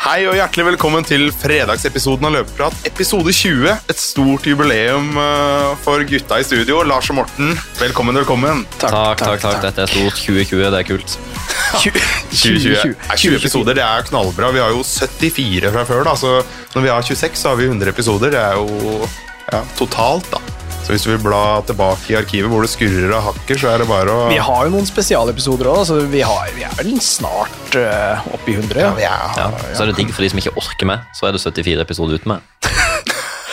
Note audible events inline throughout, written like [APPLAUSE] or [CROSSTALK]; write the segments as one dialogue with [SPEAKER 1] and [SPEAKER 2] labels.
[SPEAKER 1] Hei og hjertelig velkommen til fredagsepisoden av Løpeprat, episode 20. Et stort jubileum eh, for gutta i studio. Lars og Morten, velkommen, velkommen.
[SPEAKER 2] Takk, takk, takk. Dette er stort. 2020, det er kult. [LAUGHS]
[SPEAKER 1] 2020. Nei, 20 episoder, det er knallbra. Vi har jo 74 fra før, da, så når vi har 26, så har vi 100 episoder. Det er jo ja, totalt, da. Så hvis du vil bla tilbake i arkivet hvor det skurrer og hakker, så er det bare å
[SPEAKER 3] Vi har jo noen spesialepisoder òg, så vi, har, vi er vel snart uh, oppe i 100.
[SPEAKER 1] ja,
[SPEAKER 3] Ja.
[SPEAKER 2] Ja. Så er det digg for de som ikke orker med. Så er det 74 episoder uten meg.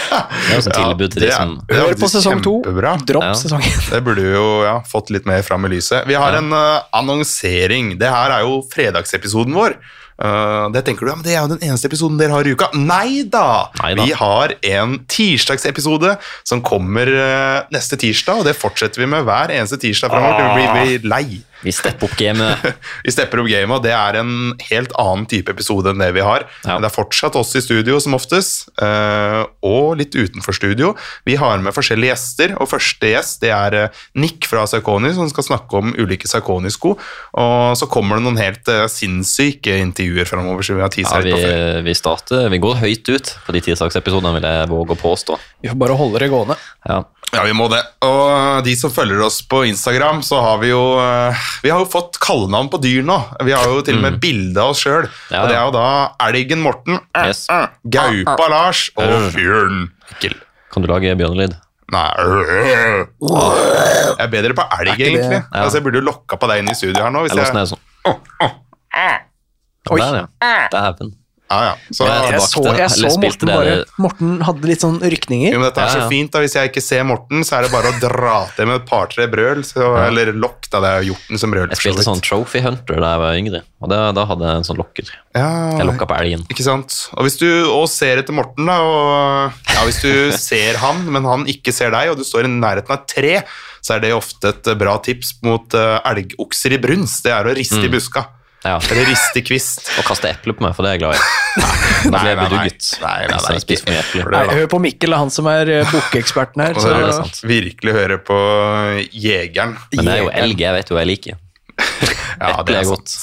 [SPEAKER 2] Det er jo sånn tilbud til de som
[SPEAKER 3] Hør på sesong to. Dropp
[SPEAKER 2] Ja.
[SPEAKER 3] sesongen.
[SPEAKER 1] Det burde vi jo ja, fått litt mer fram i lyset. Vi har
[SPEAKER 2] Ja.
[SPEAKER 1] en uh, annonsering. Det her er jo fredagsepisoden vår. Eh, det tenker du, ja, men det er jo den eneste episoden dere har i uka. Nei da! Vi har en tirsdagsepisode som kommer uh, neste tirsdag, og det fortsetter vi med hver eneste tirsdag framover. Vi blir vi lei.
[SPEAKER 2] Vi stepper opp gamet. [LAUGHS]
[SPEAKER 1] Vi stepper opp gamet, og det er en helt annen type episode enn det vi har.
[SPEAKER 2] Ja.
[SPEAKER 1] Men det er fortsatt oss i studio som oftest, eh, og litt utenfor studio. Vi har med forskjellige gjester, og første gjest det er eh, Nick fra Sarkoni, som skal snakke om ulike Sarkoni-sko. Og så kommer det noen helt eh, sinnssyke intervjuer framover, så vi har
[SPEAKER 2] Ja, vi, vi starter Vi går høyt ut på de tirsdagsepisodene, vil jeg våge å påstå.
[SPEAKER 3] Vi får bare holde det gående.
[SPEAKER 2] Ja.
[SPEAKER 1] Ja, vi må det. Og de som følger oss på Instagram, så har vi jo eh, Vi har jo fått kallenavn på dyr nå. Vi har jo til og med bilde av oss sjøl.
[SPEAKER 2] Ja, Ja,
[SPEAKER 1] Og det er jo da Elgen Morten, eh,
[SPEAKER 2] Yes.
[SPEAKER 1] eh, Gaupa Lars og
[SPEAKER 2] Mm.
[SPEAKER 1] Bjørn Mikkel.
[SPEAKER 2] Kan du lage bjørnelyd?
[SPEAKER 1] Nei. Jeg er bedre på elg, egentlig.
[SPEAKER 2] Ja.
[SPEAKER 1] Altså, Jeg burde jo lokka på deg inn i studio her nå. Hvis
[SPEAKER 2] Eller
[SPEAKER 1] jeg...
[SPEAKER 2] åssen er det sånn?
[SPEAKER 3] Oi.
[SPEAKER 2] Der, ja. Dæven.
[SPEAKER 1] Ja, ja. Så,
[SPEAKER 2] Ja,
[SPEAKER 3] Jeg så, jeg så Morten bare Morten hadde litt sånn rykninger.
[SPEAKER 1] jo, men dette er
[SPEAKER 2] Ja,
[SPEAKER 1] så fint. da Hvis jeg ikke ser Morten, så er det bare å dra til med et par-tre brøl. Så, Eller lokk, da. Det er jo hjorten som brøler.
[SPEAKER 2] Jeg spilte sånn Trophy Hunter da jeg var yngre, og da, da hadde jeg en sånn lokker.
[SPEAKER 1] Ja,
[SPEAKER 2] Jeg lokka på elgen.
[SPEAKER 1] Ikke sant? Og hvis du også ser etter Morten, da, og ja, hvis du ser han, men han ikke ser deg, og du står i nærheten av et tre, så er det ofte et bra tips mot uh, elgokser i brunst. Det er å riste i buska.
[SPEAKER 2] Ja.
[SPEAKER 1] Eller riste kvist.
[SPEAKER 2] Og kaste eple på meg, for det er jeg glad i. Da blir jeg bedugget.
[SPEAKER 1] Nei, nei, nei,
[SPEAKER 2] nei,
[SPEAKER 1] ikke. For
[SPEAKER 3] Nei, hør på Mikkel, han som er eh, bukkeeksperten her. Så,
[SPEAKER 1] er
[SPEAKER 2] er
[SPEAKER 1] virkelig høre på jegeren.
[SPEAKER 2] Men det er jo elg jeg vet jo hva jeg liker.
[SPEAKER 1] Ja,
[SPEAKER 2] det er
[SPEAKER 1] er
[SPEAKER 2] godt.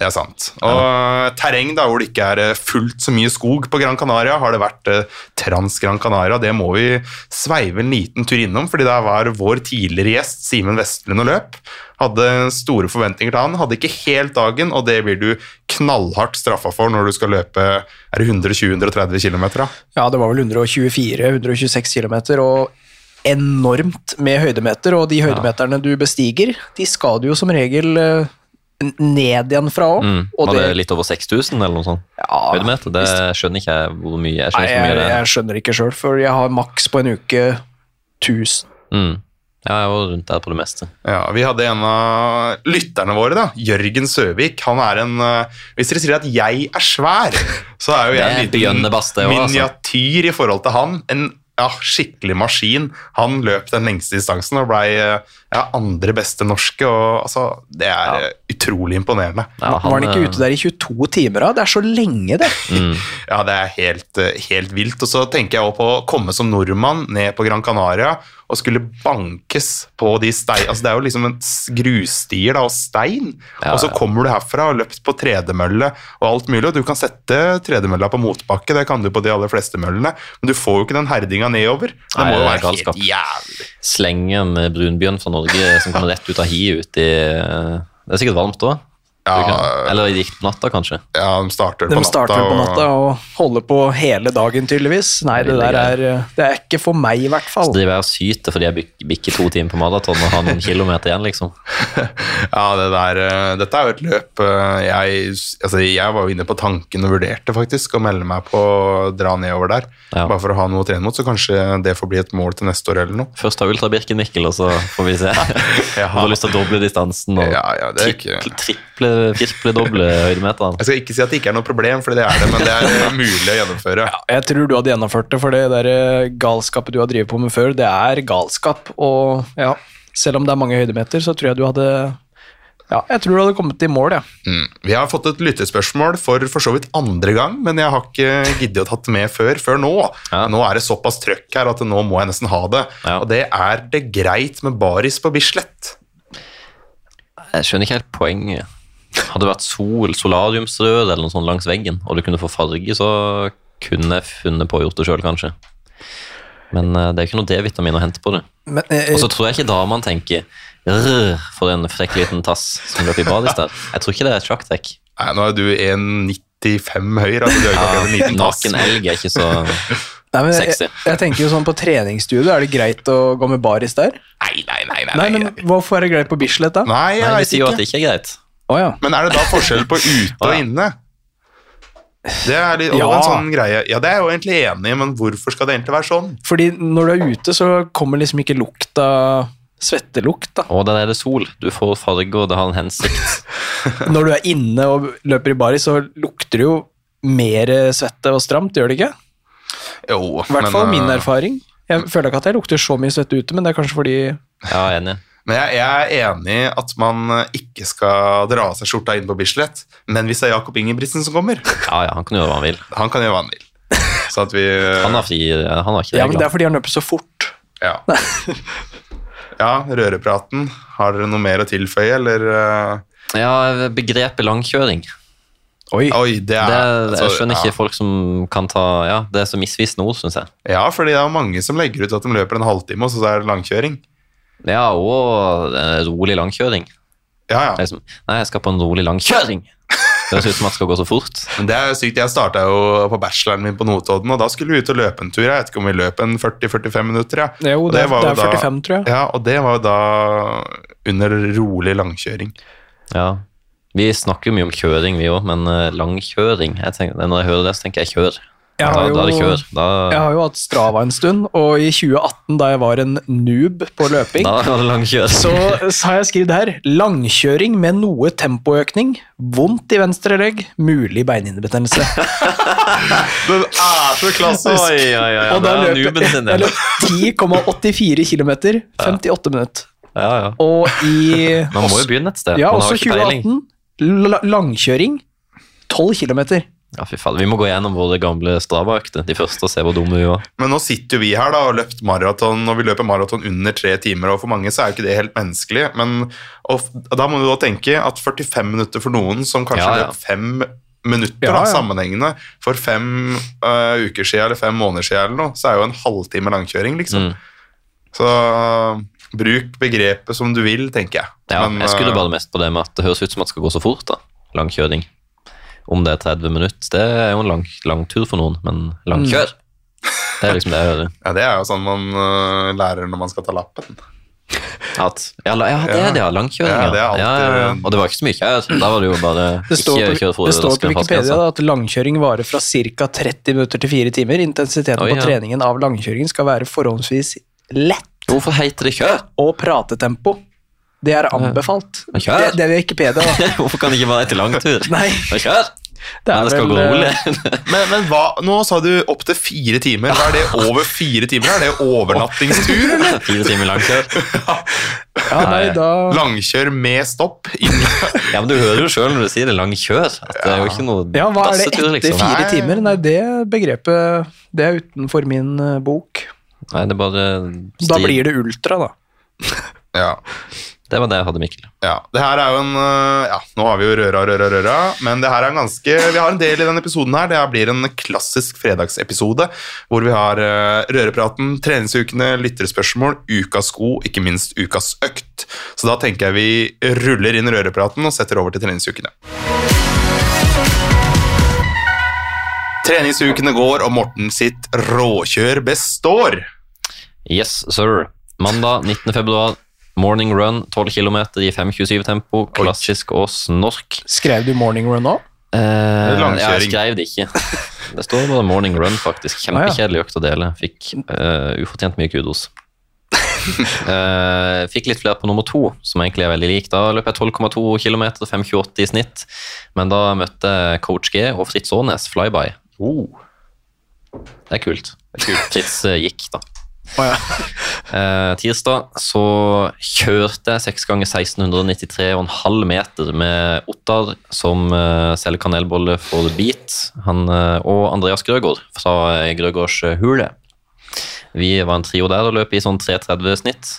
[SPEAKER 1] Det er sant. Og terreng da, hvor det ikke er eh, fullt så mye skog på Gran Canaria, har det vært eh, Trans Gran Canaria. Det må vi sveive en liten tur innom, fordi der var vår tidligere gjest Simen Vestlund og løp. Hadde store forventninger til han, hadde ikke helt dagen, og det blir du knallhardt straffa for når du skal løpe er det 120-130 km. Da?
[SPEAKER 3] ja, det var vel 124-126 km, og enormt med høydemeter. Og de høydemeterne du bestiger, de skal du jo som regel eh, ned igjen fra òg.
[SPEAKER 2] Mm. Var det
[SPEAKER 3] det
[SPEAKER 2] litt over 6000 eller noe sånt?
[SPEAKER 3] ja,
[SPEAKER 2] Høydemeter? Det skjønner ikke jeg hvor mye jeg skjønner Nei,
[SPEAKER 3] jeg,
[SPEAKER 2] mye det er.
[SPEAKER 3] jeg skjønner ikke sjøl, for jeg har maks på en uke 1000.
[SPEAKER 2] Mm. Ja, jeg var rundt der på det meste.
[SPEAKER 1] Ja, Vi hadde en av lytterne våre, da, Jørgen Søvik. Han er en eh, Hvis dere sier at jeg er svær, så er jo jeg
[SPEAKER 2] Det
[SPEAKER 1] en liten
[SPEAKER 2] også, altså.
[SPEAKER 1] miniatyr i forhold til han. En ja, skikkelig maskin. Han løp den lengste distansen og blei ja, andre beste norske. og altså, Det er
[SPEAKER 2] Ja.
[SPEAKER 1] Eh, utrolig imponerende.
[SPEAKER 2] Ja,
[SPEAKER 3] var han ikke
[SPEAKER 2] eh,
[SPEAKER 3] ute der i 22 timer da? Det er så lenge, det. [LAUGHS]
[SPEAKER 2] Mm.
[SPEAKER 1] Ja, det er helt, eh, helt vilt. Og så tenker jeg også på å komme som nordmann ned på Gran Canaria og skulle bankes på de stein... Altså, det er jo liksom en grusstier da, og stein.
[SPEAKER 2] Ja,
[SPEAKER 1] og så
[SPEAKER 2] ja.
[SPEAKER 1] kommer du herfra og har løpt på tredemølle og alt mulig, og du kan sette tredemølla på motbakke, det kan du på de aller fleste møllene, men du får jo ikke den herdinga nedover. Det
[SPEAKER 2] Nei,
[SPEAKER 1] må jo være
[SPEAKER 2] galskap.
[SPEAKER 1] helt jævlig.
[SPEAKER 2] Slenge en brunbjørn fra Norge som kommer rett ut av hi ut i Det er sikkert varmt òg.
[SPEAKER 1] Ja,
[SPEAKER 2] Eller gikk på natta, kanskje.
[SPEAKER 1] ja, de starter
[SPEAKER 3] De
[SPEAKER 1] på natta.
[SPEAKER 3] starter på
[SPEAKER 1] og-
[SPEAKER 3] natta og holder på hele dagen, tydeligvis. Nei, det der er, det er ikke for meg, i hvert fall.
[SPEAKER 2] Så driver jeg og syter fordi jeg bikker to timer på maraton og har noen [LAUGHS] kilometer igjen, liksom.
[SPEAKER 1] Ja, det der, eh, dette er jo et løp eh, jeg, altså jeg var jo inne på tanken og vurderte faktisk å melde meg på å dra nedover der.
[SPEAKER 2] Ja.
[SPEAKER 1] Bare for å ha noe å trene mot, så kanskje det får bli et mål til neste år eller noe.
[SPEAKER 2] Først ta Ultra Birken-Mikkel, og så får vi se. Jeg [LAUGHS] [LAUGHS] har lyst til å doble distansen og
[SPEAKER 1] Ja, ja, er ikke-
[SPEAKER 2] triple, triple, triple doble høydemeterne.
[SPEAKER 1] Jeg skal ikke si at det ikke er noe problem, for det er det, men det er eh, mulig å gjennomføre.
[SPEAKER 3] Jeg tror du hadde gjennomført det, for det der eh, galskapet du har drevet på med før, det er galskap. Og ja, selv om det er mange høydemeter, så tror jeg du hadde Ja, jeg tror du hadde kommet i mål, ja.
[SPEAKER 1] Mm. Vi har fått et lyttespørsmål for for så vidt andre gang, men jeg har ikke giddet å tatt det med før, før nå.
[SPEAKER 2] Ja.
[SPEAKER 1] Nå er det såpass trøkk her at nå må jeg nesten ha det.
[SPEAKER 2] Ja.
[SPEAKER 1] Og det er det greit med baris på Bislett.
[SPEAKER 2] Jeg skjønner ikke helt poenget. Hadde det vært sol, solariumsrød eller noe sånt langs veggen, og du kunne få farge, så kunne jeg funnet på å gjort det sjøl, kanskje. Men eh, det er ikke noe D-vitamin å hente på det.
[SPEAKER 3] Men, eh,
[SPEAKER 2] Og så tror jeg ikke damene tenker for en frekk liten tass som løp i badis der. Jeg tror ikke det er sjakktrekk.
[SPEAKER 1] Nei, nå er du 1,95 høy, altså du er ikke akkurat en liten tass.
[SPEAKER 2] Naken elg er ikke så [LAUGHS]
[SPEAKER 3] nei, men jeg,
[SPEAKER 2] sexy.
[SPEAKER 3] jeg tenker jo sånn på treningsstudio, er det greit å gå med baris der?
[SPEAKER 1] Nei, nei, nei. nei,
[SPEAKER 3] Nei,
[SPEAKER 1] nei.
[SPEAKER 3] men hvorfor er det greit på Bislett, da?
[SPEAKER 1] Nei, jeg
[SPEAKER 2] Nei, Vi
[SPEAKER 1] vet
[SPEAKER 2] sier jo at det ikke er greit.
[SPEAKER 3] Å ja.
[SPEAKER 1] Men er det da forskjell på [LAUGHS] ute og inne? Det er litt,
[SPEAKER 3] Ja.
[SPEAKER 1] en sånn greie. Ja, det er jeg jo egentlig enig i, men hvorfor skal det egentlig være sånn?
[SPEAKER 3] Fordi når du er ute, så kommer liksom ikke lukta svettelukt, da.
[SPEAKER 2] Og der er det sol. Du får farge, og det har en hensikt. [LAUGHS]
[SPEAKER 3] Når du er inne og løper i baris, så lukter det jo mer svette og stramt, gjør det ikke?
[SPEAKER 1] Jo,
[SPEAKER 3] I hvert fall min
[SPEAKER 1] eh,
[SPEAKER 3] erfaring. Jeg føler ikke at jeg lukter så mye svette ute, men det er kanskje fordi
[SPEAKER 2] Ja, enig.
[SPEAKER 1] Men jeg, jeg er enig i at man eh, ikke skal dra av seg skjorta inn på Bislett. Men hvis det er Jakob Ingebrigtsen som kommer,
[SPEAKER 2] Ja, ja, han kan gjøre hva han vil.
[SPEAKER 1] han kan gjøre hva han vil. Så at vi
[SPEAKER 2] Han har fri, han har ikke
[SPEAKER 3] Ja, men det er fordi han løper så fort.
[SPEAKER 1] Ja. ja, rørepraten. Har dere noe mer å tilføye, eller eh,
[SPEAKER 2] Ja, begrepet langkjøring.
[SPEAKER 3] Oi.
[SPEAKER 1] Oi, det er
[SPEAKER 2] Det,
[SPEAKER 1] altså,
[SPEAKER 2] jeg skjønner
[SPEAKER 1] ja.
[SPEAKER 2] ikke folk som kan ta Ja, det er så misvisende ord, syns jeg.
[SPEAKER 1] Ja, fordi det er mange som legger ut at de løper en halvtime, og så er det langkjøring.
[SPEAKER 2] Ja, og eh, rolig langkjøring.
[SPEAKER 1] Ja, ja.
[SPEAKER 2] Det er Liksom, nei, jeg skal på en rolig langkjøring. Det høres ut som at det skal gå så fort. [LAUGHS]
[SPEAKER 1] Men det er sykt. Jeg starta jo på bacheloren min på Notodden, og da skulle vi ut og løpe en tur. Jeg vet ikke om vi løp en 40-45 minutter, ja.
[SPEAKER 3] Jo,
[SPEAKER 1] Og
[SPEAKER 3] det, er-
[SPEAKER 1] var
[SPEAKER 3] det
[SPEAKER 1] jo
[SPEAKER 3] er
[SPEAKER 1] da-
[SPEAKER 3] 45, tror jeg.
[SPEAKER 1] Ja, og det var jo da under rolig langkjøring.
[SPEAKER 2] Ja. Vi snakker jo mye om kjøring, vi òg, men eh, langkjøring jeg tenker, Når jeg hører det, så tenker jeg kjør.
[SPEAKER 3] Jeg har
[SPEAKER 2] da
[SPEAKER 3] jo-.
[SPEAKER 2] Da,
[SPEAKER 3] Jeg har jo hatt Strava en stund, og i 2018, da jeg var en noob på løping, så, har jeg skrevet her langkjøring med noe tempoøkning, vondt i venstre legg, mulig beinhinnebetennelse. [LAUGHS]
[SPEAKER 1] Den er så klassisk!
[SPEAKER 2] Oi, oi, oi,
[SPEAKER 3] og da løp jeg, jeg 10,84 km, 58 minutter.
[SPEAKER 2] Ja, ja.
[SPEAKER 3] Og i
[SPEAKER 2] Man må jo begynne et sted.
[SPEAKER 3] Ja, også
[SPEAKER 2] jo ikke
[SPEAKER 3] 2018, langkjøring, 12 km.
[SPEAKER 2] Ja, fy faen. Vi må gå gjennom våre gamle Strava-økter, de første, og se hvor dumme vi var.
[SPEAKER 1] Men nå sitter jo vi her da og løpt maraton, og vi løper maraton under tre timer, og for mange så er jo ikke det helt menneskelig, men og, da må du da tenke at 45 minutter for noen som kanskje
[SPEAKER 2] Ja, ja.
[SPEAKER 1] løp fem minutter
[SPEAKER 3] Ja,
[SPEAKER 1] da, sammenhengende for fem uh, uker siden eller fem måneder siden eller noe, så er jo en halvtime langkjøring, liksom.
[SPEAKER 2] Mm.
[SPEAKER 1] Så uh, bruk begrepet som du vil, tenker jeg.
[SPEAKER 2] Ja,
[SPEAKER 1] Men,
[SPEAKER 2] jeg skulle
[SPEAKER 1] øh,
[SPEAKER 2] bare mest på det med at det høres ut som at det skal gå så fort, da. Langkjøring. Om det er 30 minutter, det er jo en lang, lang tur for noen, men langkjør.
[SPEAKER 3] Mm.
[SPEAKER 2] Det er liksom det jeg hører. [LAUGHS]
[SPEAKER 1] Ja, det er jo sånn man uh, lærer når man skal ta lappen.
[SPEAKER 2] At, ja, la- ja, det er det, ja. Langkjøring,
[SPEAKER 1] Ja,
[SPEAKER 2] ja.
[SPEAKER 1] det er alltid-
[SPEAKER 2] ja, ja. Og det var ikke så mye kjør. Da var det jo bare [LAUGHS]
[SPEAKER 3] Det står,
[SPEAKER 2] ikke
[SPEAKER 3] kjør
[SPEAKER 2] kjøre for
[SPEAKER 3] det står på Wikipedia da, at langkjøring varer fra ca. 30 minutter til 4 timer. Intensiteten
[SPEAKER 2] Oi,
[SPEAKER 3] på treningen av langkjøringen skal være forholdsvis lett.
[SPEAKER 2] Hvorfor heter det kjør?
[SPEAKER 3] Og pratetempo. Det er anbefalt.
[SPEAKER 2] Kjør!
[SPEAKER 3] Det, det er Wikipedia, da. [LAUGHS]
[SPEAKER 2] Hvorfor kan det ikke være etter langtur?
[SPEAKER 3] Nei,
[SPEAKER 2] kjør!
[SPEAKER 3] Det
[SPEAKER 2] Men
[SPEAKER 3] er
[SPEAKER 2] det skal
[SPEAKER 3] vel
[SPEAKER 2] gå rolig.
[SPEAKER 3] eh, [LAUGHS]
[SPEAKER 1] Men, men hva, nå sa du opp til fire timer. Hva er det over fire timer? Er det overnattingstur, eller? [LAUGHS]
[SPEAKER 2] Fire timer langkjør.
[SPEAKER 3] Ja, nei, da
[SPEAKER 1] Langkjør med stopp?
[SPEAKER 2] Ja, men Du hører jo sjøl når du sier det langkjør. At det er jo ikke noe
[SPEAKER 3] Ja, hva er det etter
[SPEAKER 2] liksom.
[SPEAKER 3] fire timer? Nei, det begrepet Det er utenfor min eh, bok.
[SPEAKER 2] Nei, det er bare
[SPEAKER 3] Da blir det ultra, da.
[SPEAKER 1] Ja.
[SPEAKER 2] Det var det jeg hadde, Mikkel.
[SPEAKER 1] ja. Det her er jo en øh, Ja, nå har vi jo røra, røra, røra, men det her er en ganske Vi har en del i denne episoden her. Det her blir en klassisk fredagsepisode hvor vi har øh, rørepraten, treningsukene, lytterspørsmål, ukas sko, ikke minst ukas økt. Så da tenker jeg vi ruller inn rørepraten og setter over til treningsukene. Treningsukene går, og Morten sitt råkjør består.
[SPEAKER 2] Yes, sir. Mandag 19. februar. Morning run, 12 km i 5.27-tempo. Klassisk og snork.
[SPEAKER 3] Skrev du morning run nå?
[SPEAKER 2] Eh, ja, jeg skrev det ikke. [LAUGHS] Det står bare morning run, faktisk. Kjempekjedelig økt å dele. Fikk uh, ufortjent mye kudos. uh, [LAUGHS] fikk litt flere på nummer to, som egentlig er veldig lik. Da løp jeg 12,2 km, 5,28 i snitt. Men da møtte jeg coach G og Fritz Aanes flyby.
[SPEAKER 1] Oh.
[SPEAKER 2] Det er kult. Fritz uh, gikk, da.
[SPEAKER 3] Å ja. [LAUGHS]
[SPEAKER 2] Eh, tirsdag så kjørte jeg 6 ganger 1693,5 meter med Ottar som eh, selger kanelboller for Beat, han eh, og Andreas Grøgaard fra eh, Grøgaards eh, hule. Vi var en trio der og løp i sånn 3.30 snitt.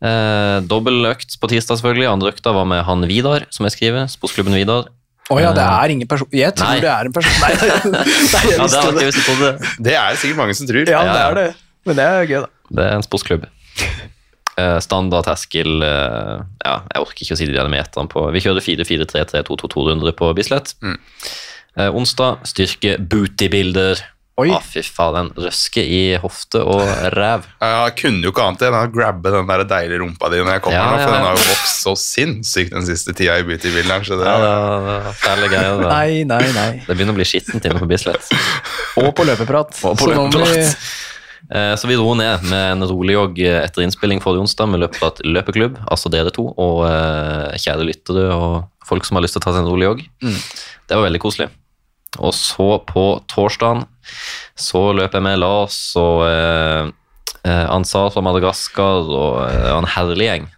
[SPEAKER 2] Eh, Dobbel økt på tirsdag, selvfølgelig. Andre økta var med han Vidar, som jeg skriver. Sportsklubben Vidar.
[SPEAKER 3] Å ja, det er ingen person Jeg tror
[SPEAKER 2] Nei.
[SPEAKER 3] det er en person. Nei, [LAUGHS] nei jeg
[SPEAKER 2] det
[SPEAKER 3] visste
[SPEAKER 2] var
[SPEAKER 3] det.
[SPEAKER 2] Er det.
[SPEAKER 1] Det er sikkert mange som tror.
[SPEAKER 3] Ja,
[SPEAKER 2] Ja,
[SPEAKER 3] det er det. Men det er gøy, da.
[SPEAKER 2] Det er en sportsklubb. [LAUGHS] Eh, standard terskel eh, Ja, jeg orker ikke å si de der meterne på Vi kjører 4-4-3-3-2-2-2-runder på Bislett. Eh, onsdag styrke booty-bilder.
[SPEAKER 3] Oi.
[SPEAKER 2] Ah, fy faen, røske i hofte og ræv. [LAUGHS]
[SPEAKER 1] Jeg kunne jo ikke annet enn å grabbe den der deilige rumpa di når jeg kommer
[SPEAKER 2] Ja,
[SPEAKER 1] nå, for den har jo vokst så sinnssykt den siste tida i beautybilderen. Så det,
[SPEAKER 2] Ja, det greier. Det.
[SPEAKER 3] Nei, nei, nei.
[SPEAKER 2] det begynner å bli skittent inne på Bislett.
[SPEAKER 3] Og på løpeprat.
[SPEAKER 2] Og på
[SPEAKER 3] Så nå må vi-
[SPEAKER 2] løpeprat. Eh, Så vi dro ned med en rolig jogg etter innspilling forrige onsdag med et løpeklubb, altså dere to, og eh, kjære lyttere og folk som har lyst til å ta seg en rolig jogg. Det var veldig koselig. Og så på torsdagen så løp jeg med Lars og eh, eh, Ansar fra Madagaskar og eh, en herlig gjeng.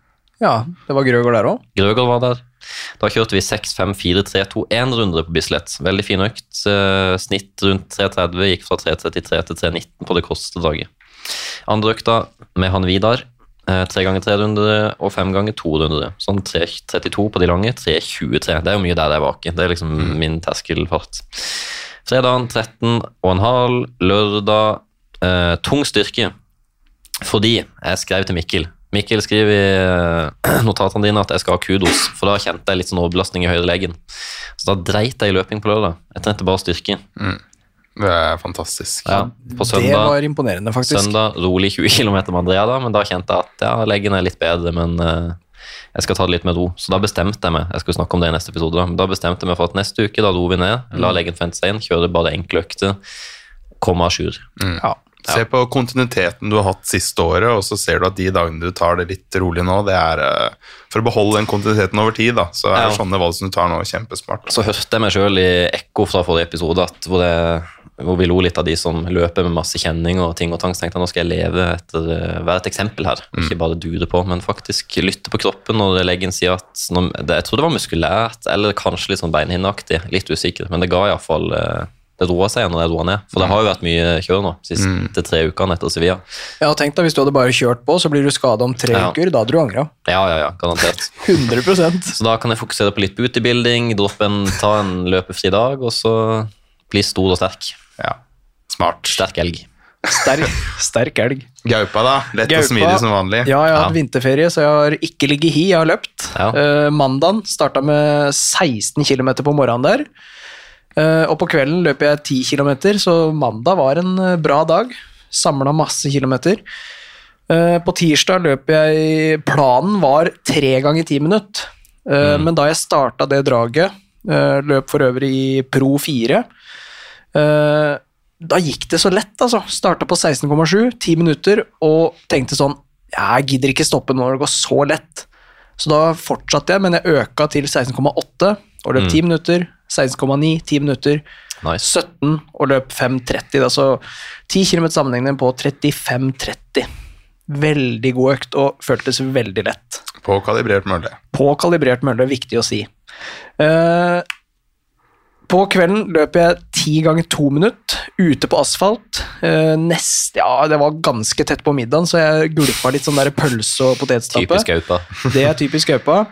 [SPEAKER 3] Ja, det var Grøgaard der òg.
[SPEAKER 2] Grøgaard var der. Da kjørte vi 6-5-4-3-2-1-runder på Bislett. Veldig fin økt. Eh, snitt rundt 3.30, gikk fra 3.33 til 3.19 på det korteste draget. Andre økta med han Vidar. eh, Tre ganger tre runder og fem ganger to runder. Sånn 3.32 på de lange, 3.23. Det er jo mye der det er vake. Det er liksom min terskelfart. Fredagen 13,5. Lørdag eh, tung styrke. Fordi jeg skrev til Mikkel. Mikkel skriver i eh, [CLEARS THROAT] notatene dine at jeg skal ha kudos, for da kjente jeg litt sånn overbelastning i høyrelegen. Så da dreit jeg i løping på lørdag. Jeg trente bare styrke.
[SPEAKER 1] det er fantastisk.
[SPEAKER 2] Ja, på
[SPEAKER 3] Det var imponerende, faktisk.
[SPEAKER 2] søndag rolig 20 km med Andrea, da, men da kjente jeg at ja, leggen er litt bedre, men eh, jeg skal ta det litt med ro. Så da bestemte jeg meg jeg skal snakke om det i neste episode, da, men da bestemte jeg meg for at neste uke da roer vi ned, la leggen fente seg inn, kjører bare enkle økter, komme à jour.
[SPEAKER 3] Ja.
[SPEAKER 1] Se på kontinuiteten du har hatt siste året, og så ser du at de dagene du tar det litt rolig nå, det er eh, For å beholde den kontinuiteten over tid, da, så er
[SPEAKER 2] Ja.
[SPEAKER 1] sånne valg som du tar nå, kjempesmart.
[SPEAKER 2] Så hørte jeg meg sjøl i ekko fra forrige episode, at hvor, det, hvor vi lo litt av de som løper med masse kjenning og ting og tang. Så tenkte jeg nå skal jeg leve etter eh, være et eksempel her. Ikke bare dure på, men faktisk lytte på kroppen når leggen sier at når, det, Jeg tror det var muskulært, eller kanskje litt sånn beinhinneaktig. Litt usikker, men det ga iallfall eh, Det roa seg når jeg roa ned. For det har jo vært mye kjør nå, siste tre ukene etter Sevilla.
[SPEAKER 3] Ja, tenk deg, Hvis du hadde bare kjørt på, så blir du skada om tre
[SPEAKER 2] Ja.
[SPEAKER 3] uker. Da hadde du angra.
[SPEAKER 2] Ja, ja, ja, garantert. [LAUGHS]
[SPEAKER 3] 100%
[SPEAKER 2] Så da kan jeg fokusere på litt bootybuilding, droppe en, ta en løpefri dag, og så bli stor og sterk.
[SPEAKER 1] Ja, smart.
[SPEAKER 2] Sterk elg.
[SPEAKER 3] Sterk, [LAUGHS] sterk elg.
[SPEAKER 1] Gaupa, da. Lett
[SPEAKER 3] Gaupa.
[SPEAKER 1] og smidig som vanlig.
[SPEAKER 3] Ja, jeg har
[SPEAKER 2] Ja.
[SPEAKER 3] hatt vinterferie, så jeg har ikke ligget hi. Jeg har løpt.
[SPEAKER 2] Ja.
[SPEAKER 3] Uh, mandagen starta med 16 km på morgenen der. Eh, og på kvelden løper jeg 10 km, så mandag var en eh, bra dag. Samla masse kilometer. Eh, på tirsdag løp jeg Planen var tre ganger ti minutter. Mm. Men da jeg starta det draget, løp for øvrig i Pro 4 eh, Da gikk det så lett, altså. Starta på 16,7, ti minutter, og tenkte sånn Jeg gidder ikke stoppe når det går så lett. Så da fortsatte jeg, men jeg øka til 16,8 og løp 10 minutter. 16,9, 10 minutter.
[SPEAKER 2] Nice.
[SPEAKER 3] 17 og løp 5,30. Altså 10 km sammenhengende på 35,30. Veldig god økt og føltes veldig lett.
[SPEAKER 1] På kalibrert mølle.
[SPEAKER 3] På kalibrert mølle, viktig å si. Uh, på kvelden løp jeg ti ganger to minutter ute på asfalt. Eh, nest, ja, det var ganske tett på middagen, så jeg gulpa litt sånn der pølse og potetstappe.
[SPEAKER 2] Typisk gaupa.
[SPEAKER 3] Det er typisk gaupa.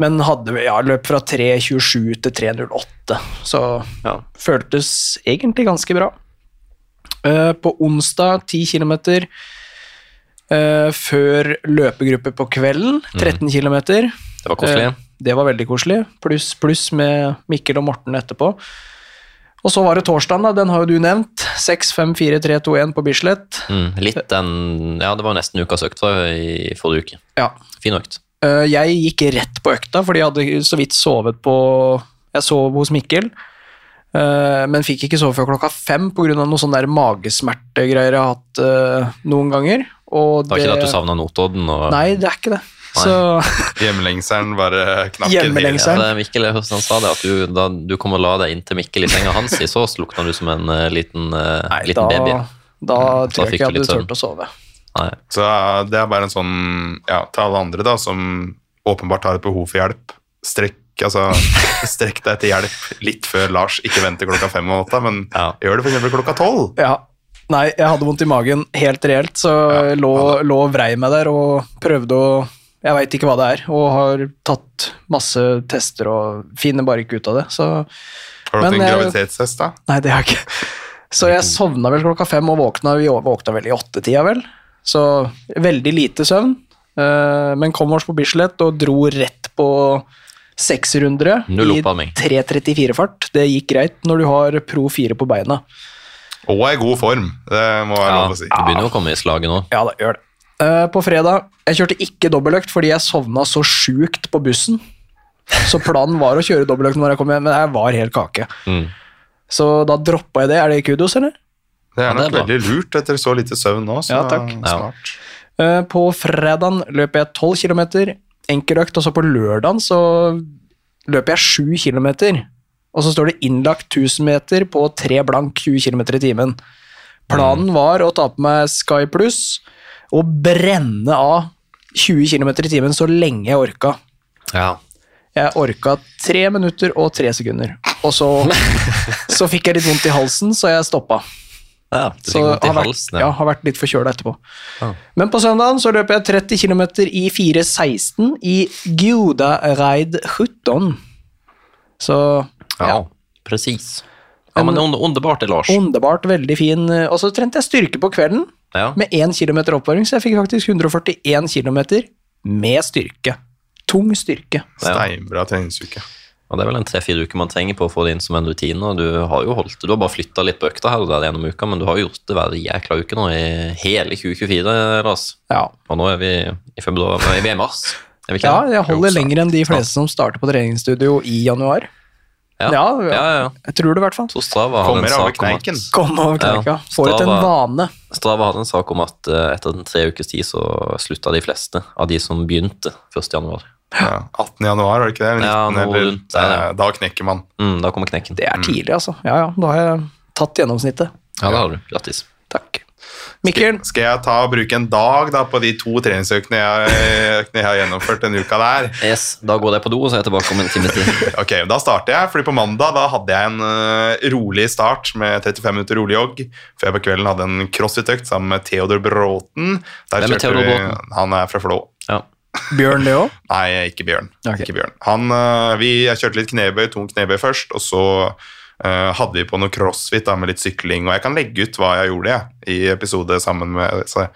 [SPEAKER 3] Men hadde ja, løp fra 3.27 til 3.08, så
[SPEAKER 2] Ja.
[SPEAKER 3] føltes egentlig ganske bra. Uh, på onsdag 10 km før løpegruppe på kvelden, 13 km.
[SPEAKER 2] Det var koselig.
[SPEAKER 3] Uh, det var veldig koselig. Pluss pluss med Mikkel og Morten etterpå. Og så var det torsdagen, da. Den har jo du nevnt. 6, 5, 4, 3, 2, 1 på Bislett.
[SPEAKER 2] Mm, litt den Ja, det var nesten ukas økt i forrige uke.
[SPEAKER 3] Ja.
[SPEAKER 2] Fin økt.
[SPEAKER 3] Eh, Jeg gikk rett på økta, fordi jeg hadde så vidt sovet på Jeg sov hos Mikkel, eh, men fikk ikke sove før klokka fem pga. noen sånne magesmertegreier jeg har hatt eh, noen ganger. Og
[SPEAKER 2] Det var ikke det at du savna Notodden? Og,
[SPEAKER 3] Nei, det er ikke det. Så [LAUGHS]
[SPEAKER 1] Hjemlengselen bare
[SPEAKER 3] knakker.
[SPEAKER 2] Ja, det er Mikkel, han sa det, at du, da du kom og la deg inntil Mikkel i senga hans, i så slukna du som en uh, liten, uh,
[SPEAKER 3] Nei,
[SPEAKER 2] liten
[SPEAKER 3] da,
[SPEAKER 2] baby.
[SPEAKER 3] da
[SPEAKER 2] da
[SPEAKER 3] tror jeg ikke jeg hadde turt å sove.
[SPEAKER 2] Nei.
[SPEAKER 1] Så det er bare en sånn Ja, til alle andre da, som åpenbart har et behov for hjelp. Strekk, altså, [LAUGHS] strekk deg til hjelp litt før Lars. Ikke vent til klokka fem og åtte, men
[SPEAKER 2] Ja.
[SPEAKER 1] gjør det for eksempel klokka tolv.
[SPEAKER 3] Ja, Nei, jeg hadde vondt i magen helt reelt, så jeg lå, lå og vrei meg der og prøvde å Jeg veit ikke hva det er, og har tatt masse tester og finner bare ikke ut av det. Så
[SPEAKER 1] Har du hatt en graviditetstest, da?
[SPEAKER 3] Nei, det har jeg ikke. [LAUGHS] Så jeg sovna vel klokka fem og våkna, vi våkna vel i åttetida, vel. Så veldig lite søvn. eh, Men kom oss på Bislett og dro rett på seksrundere
[SPEAKER 2] Null
[SPEAKER 3] i
[SPEAKER 2] oppvarming.
[SPEAKER 3] 3.34-fart. Det gikk greit når du har pro 4 på beina.
[SPEAKER 1] Og i god form, det må være
[SPEAKER 2] Ja,
[SPEAKER 1] lov å si.
[SPEAKER 2] du begynner å komme i slaget nå.
[SPEAKER 3] Ja, da gjør det. Eh, På fredag Jeg kjørte ikke dobbeltøkt fordi jeg sovna så sjukt på bussen. Så planen var å kjøre dobbeltøkt når jeg kom hjem, men jeg var helt kake.
[SPEAKER 2] Mm.
[SPEAKER 3] Så da droppa jeg det. Er det kudos, eller?
[SPEAKER 1] Det er
[SPEAKER 2] Ja, det
[SPEAKER 1] nok
[SPEAKER 2] er bra.
[SPEAKER 1] veldig lurt etter så lite søvn nå. Så
[SPEAKER 3] Ja, takk.
[SPEAKER 1] smart.
[SPEAKER 3] Ja. På fredagen løp jeg 12 km, enkeløkt, og så på lørdagen så løper jeg 7 km. Og så står det innlagt 1000 meter på 3 blank 20 km i timen. Planen var å ta på meg Sky Pluss og brenne av 20 km i timen så lenge jeg orka.
[SPEAKER 2] Ja.
[SPEAKER 3] Jeg orka 3 minutter og 3 sekunder. Og så, [LAUGHS] så fikk jeg litt vondt i halsen, så jeg stoppa.
[SPEAKER 2] Ja det
[SPEAKER 3] Så har vært,
[SPEAKER 2] halsen.
[SPEAKER 3] ja, har vært litt forkjøla etterpå.
[SPEAKER 2] Ah.
[SPEAKER 3] Men på søndagen så løper jeg 30 km i 4.16 i Gudareid 17. Så
[SPEAKER 2] Ja, precis. Ja, men un- underbart Lars.
[SPEAKER 3] underbart, veldig fin. Og så trente jeg styrke på kvelden
[SPEAKER 2] Ja.
[SPEAKER 3] med 1 km oppvarming, så jeg fikk faktisk 141 km med styrke. Tung styrke.
[SPEAKER 1] Steinbra treningsuke.
[SPEAKER 2] Og det er vel en tre-fire uker man trenger på å få det inn som en rutine. og Du har jo holdt, du har bare flytta litt på økta her og der gjennom uka, men du har jo gjort det hver jækla uke nå i hele 2024, Lars.
[SPEAKER 3] Ja.
[SPEAKER 2] Og nå er vi i februar, nei, vi er i mars. Er vi ikke
[SPEAKER 3] ja, jeg holder lenger enn de fleste som starter på treningsstudio i januar.
[SPEAKER 2] Ja.
[SPEAKER 3] Ja,
[SPEAKER 2] ja, ja, ja.
[SPEAKER 3] Jeg tror det, i hvert fall.
[SPEAKER 2] Så Strava hadde
[SPEAKER 1] Kommer
[SPEAKER 2] en sak om at.
[SPEAKER 3] Kom over kneika.
[SPEAKER 2] Ja,
[SPEAKER 3] Får det en vane.
[SPEAKER 2] Strava hadde en sak om at eh, etter en tre ukers tid så slutta de fleste av de som begynte 1. januar.
[SPEAKER 1] Ja, 18. januar, var det ikke det? Eller
[SPEAKER 2] Ja, noe
[SPEAKER 1] eller,
[SPEAKER 2] rundt ja.
[SPEAKER 1] Eh, Da knekker man.
[SPEAKER 2] Mm, da kommer knekken.
[SPEAKER 3] Det er tidlig, altså. Ja, ja. Da har jeg tatt gjennomsnittet.
[SPEAKER 2] Ja, det har du. Grattis.
[SPEAKER 3] Takk. Mikkel,
[SPEAKER 1] Skal jeg ta og bruke en dag da, på de to treningsøkene jeg, jeg har gjennomført denne uka der?
[SPEAKER 2] Yes, da går jeg på do, og så er jeg tilbake om en times tid. [LAUGHS]
[SPEAKER 1] Ok, Da starter jeg, fordi på mandag da hadde jeg en uh, rolig start med 35 minutter rolig jogg. Før jeg på kvelden hadde en crossfit-økt sammen med Theodor Bråten. Der
[SPEAKER 2] Hvem er
[SPEAKER 1] Theodor
[SPEAKER 2] Theodor
[SPEAKER 1] vi-
[SPEAKER 2] Bråten?
[SPEAKER 1] Han er fra Flå.
[SPEAKER 2] Ja.
[SPEAKER 3] Bjørn det òg?
[SPEAKER 1] Nei, ikke Bjørn.
[SPEAKER 3] Okay.
[SPEAKER 1] Ikke Bjørn. Han, eh, vi, kjørte litt knebøy, tung knebøy først, og så uh, hadde vi på noe crossfit da, med litt sykling. Og jeg kan legge ut hva jeg gjorde jeg, i episode sammen med så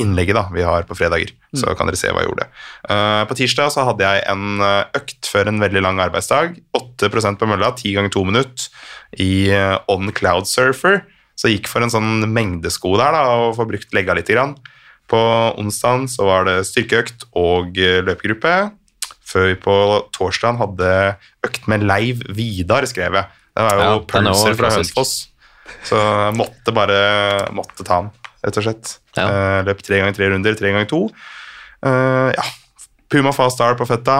[SPEAKER 1] innlegget da, vi har på fredager. Så kan dere se hva jeg gjorde. Uh, på tirsdag så hadde jeg en økt før en veldig lang arbeidsdag. 8% på mølla, 10 ganger 2 minutter i uh, On Cloud Surfer. Så jeg gikk for en sånn mengdesko der da, og får brukt legga litt. Grann. På onsdagen så var det styrkeøkt og eh, løpegruppe. Før vi på torsdagen hadde økt med Leiv Vidar, skrev jeg. Det var jo
[SPEAKER 2] Ja, er
[SPEAKER 1] pølser fra. Hønefoss. Så jeg måtte bare måtte ta den, rett og slett.
[SPEAKER 2] Ja.
[SPEAKER 1] Uh, løp tre ganger tre runder, tre ganger to. Uh, ja. Puma Fast Star på føtta.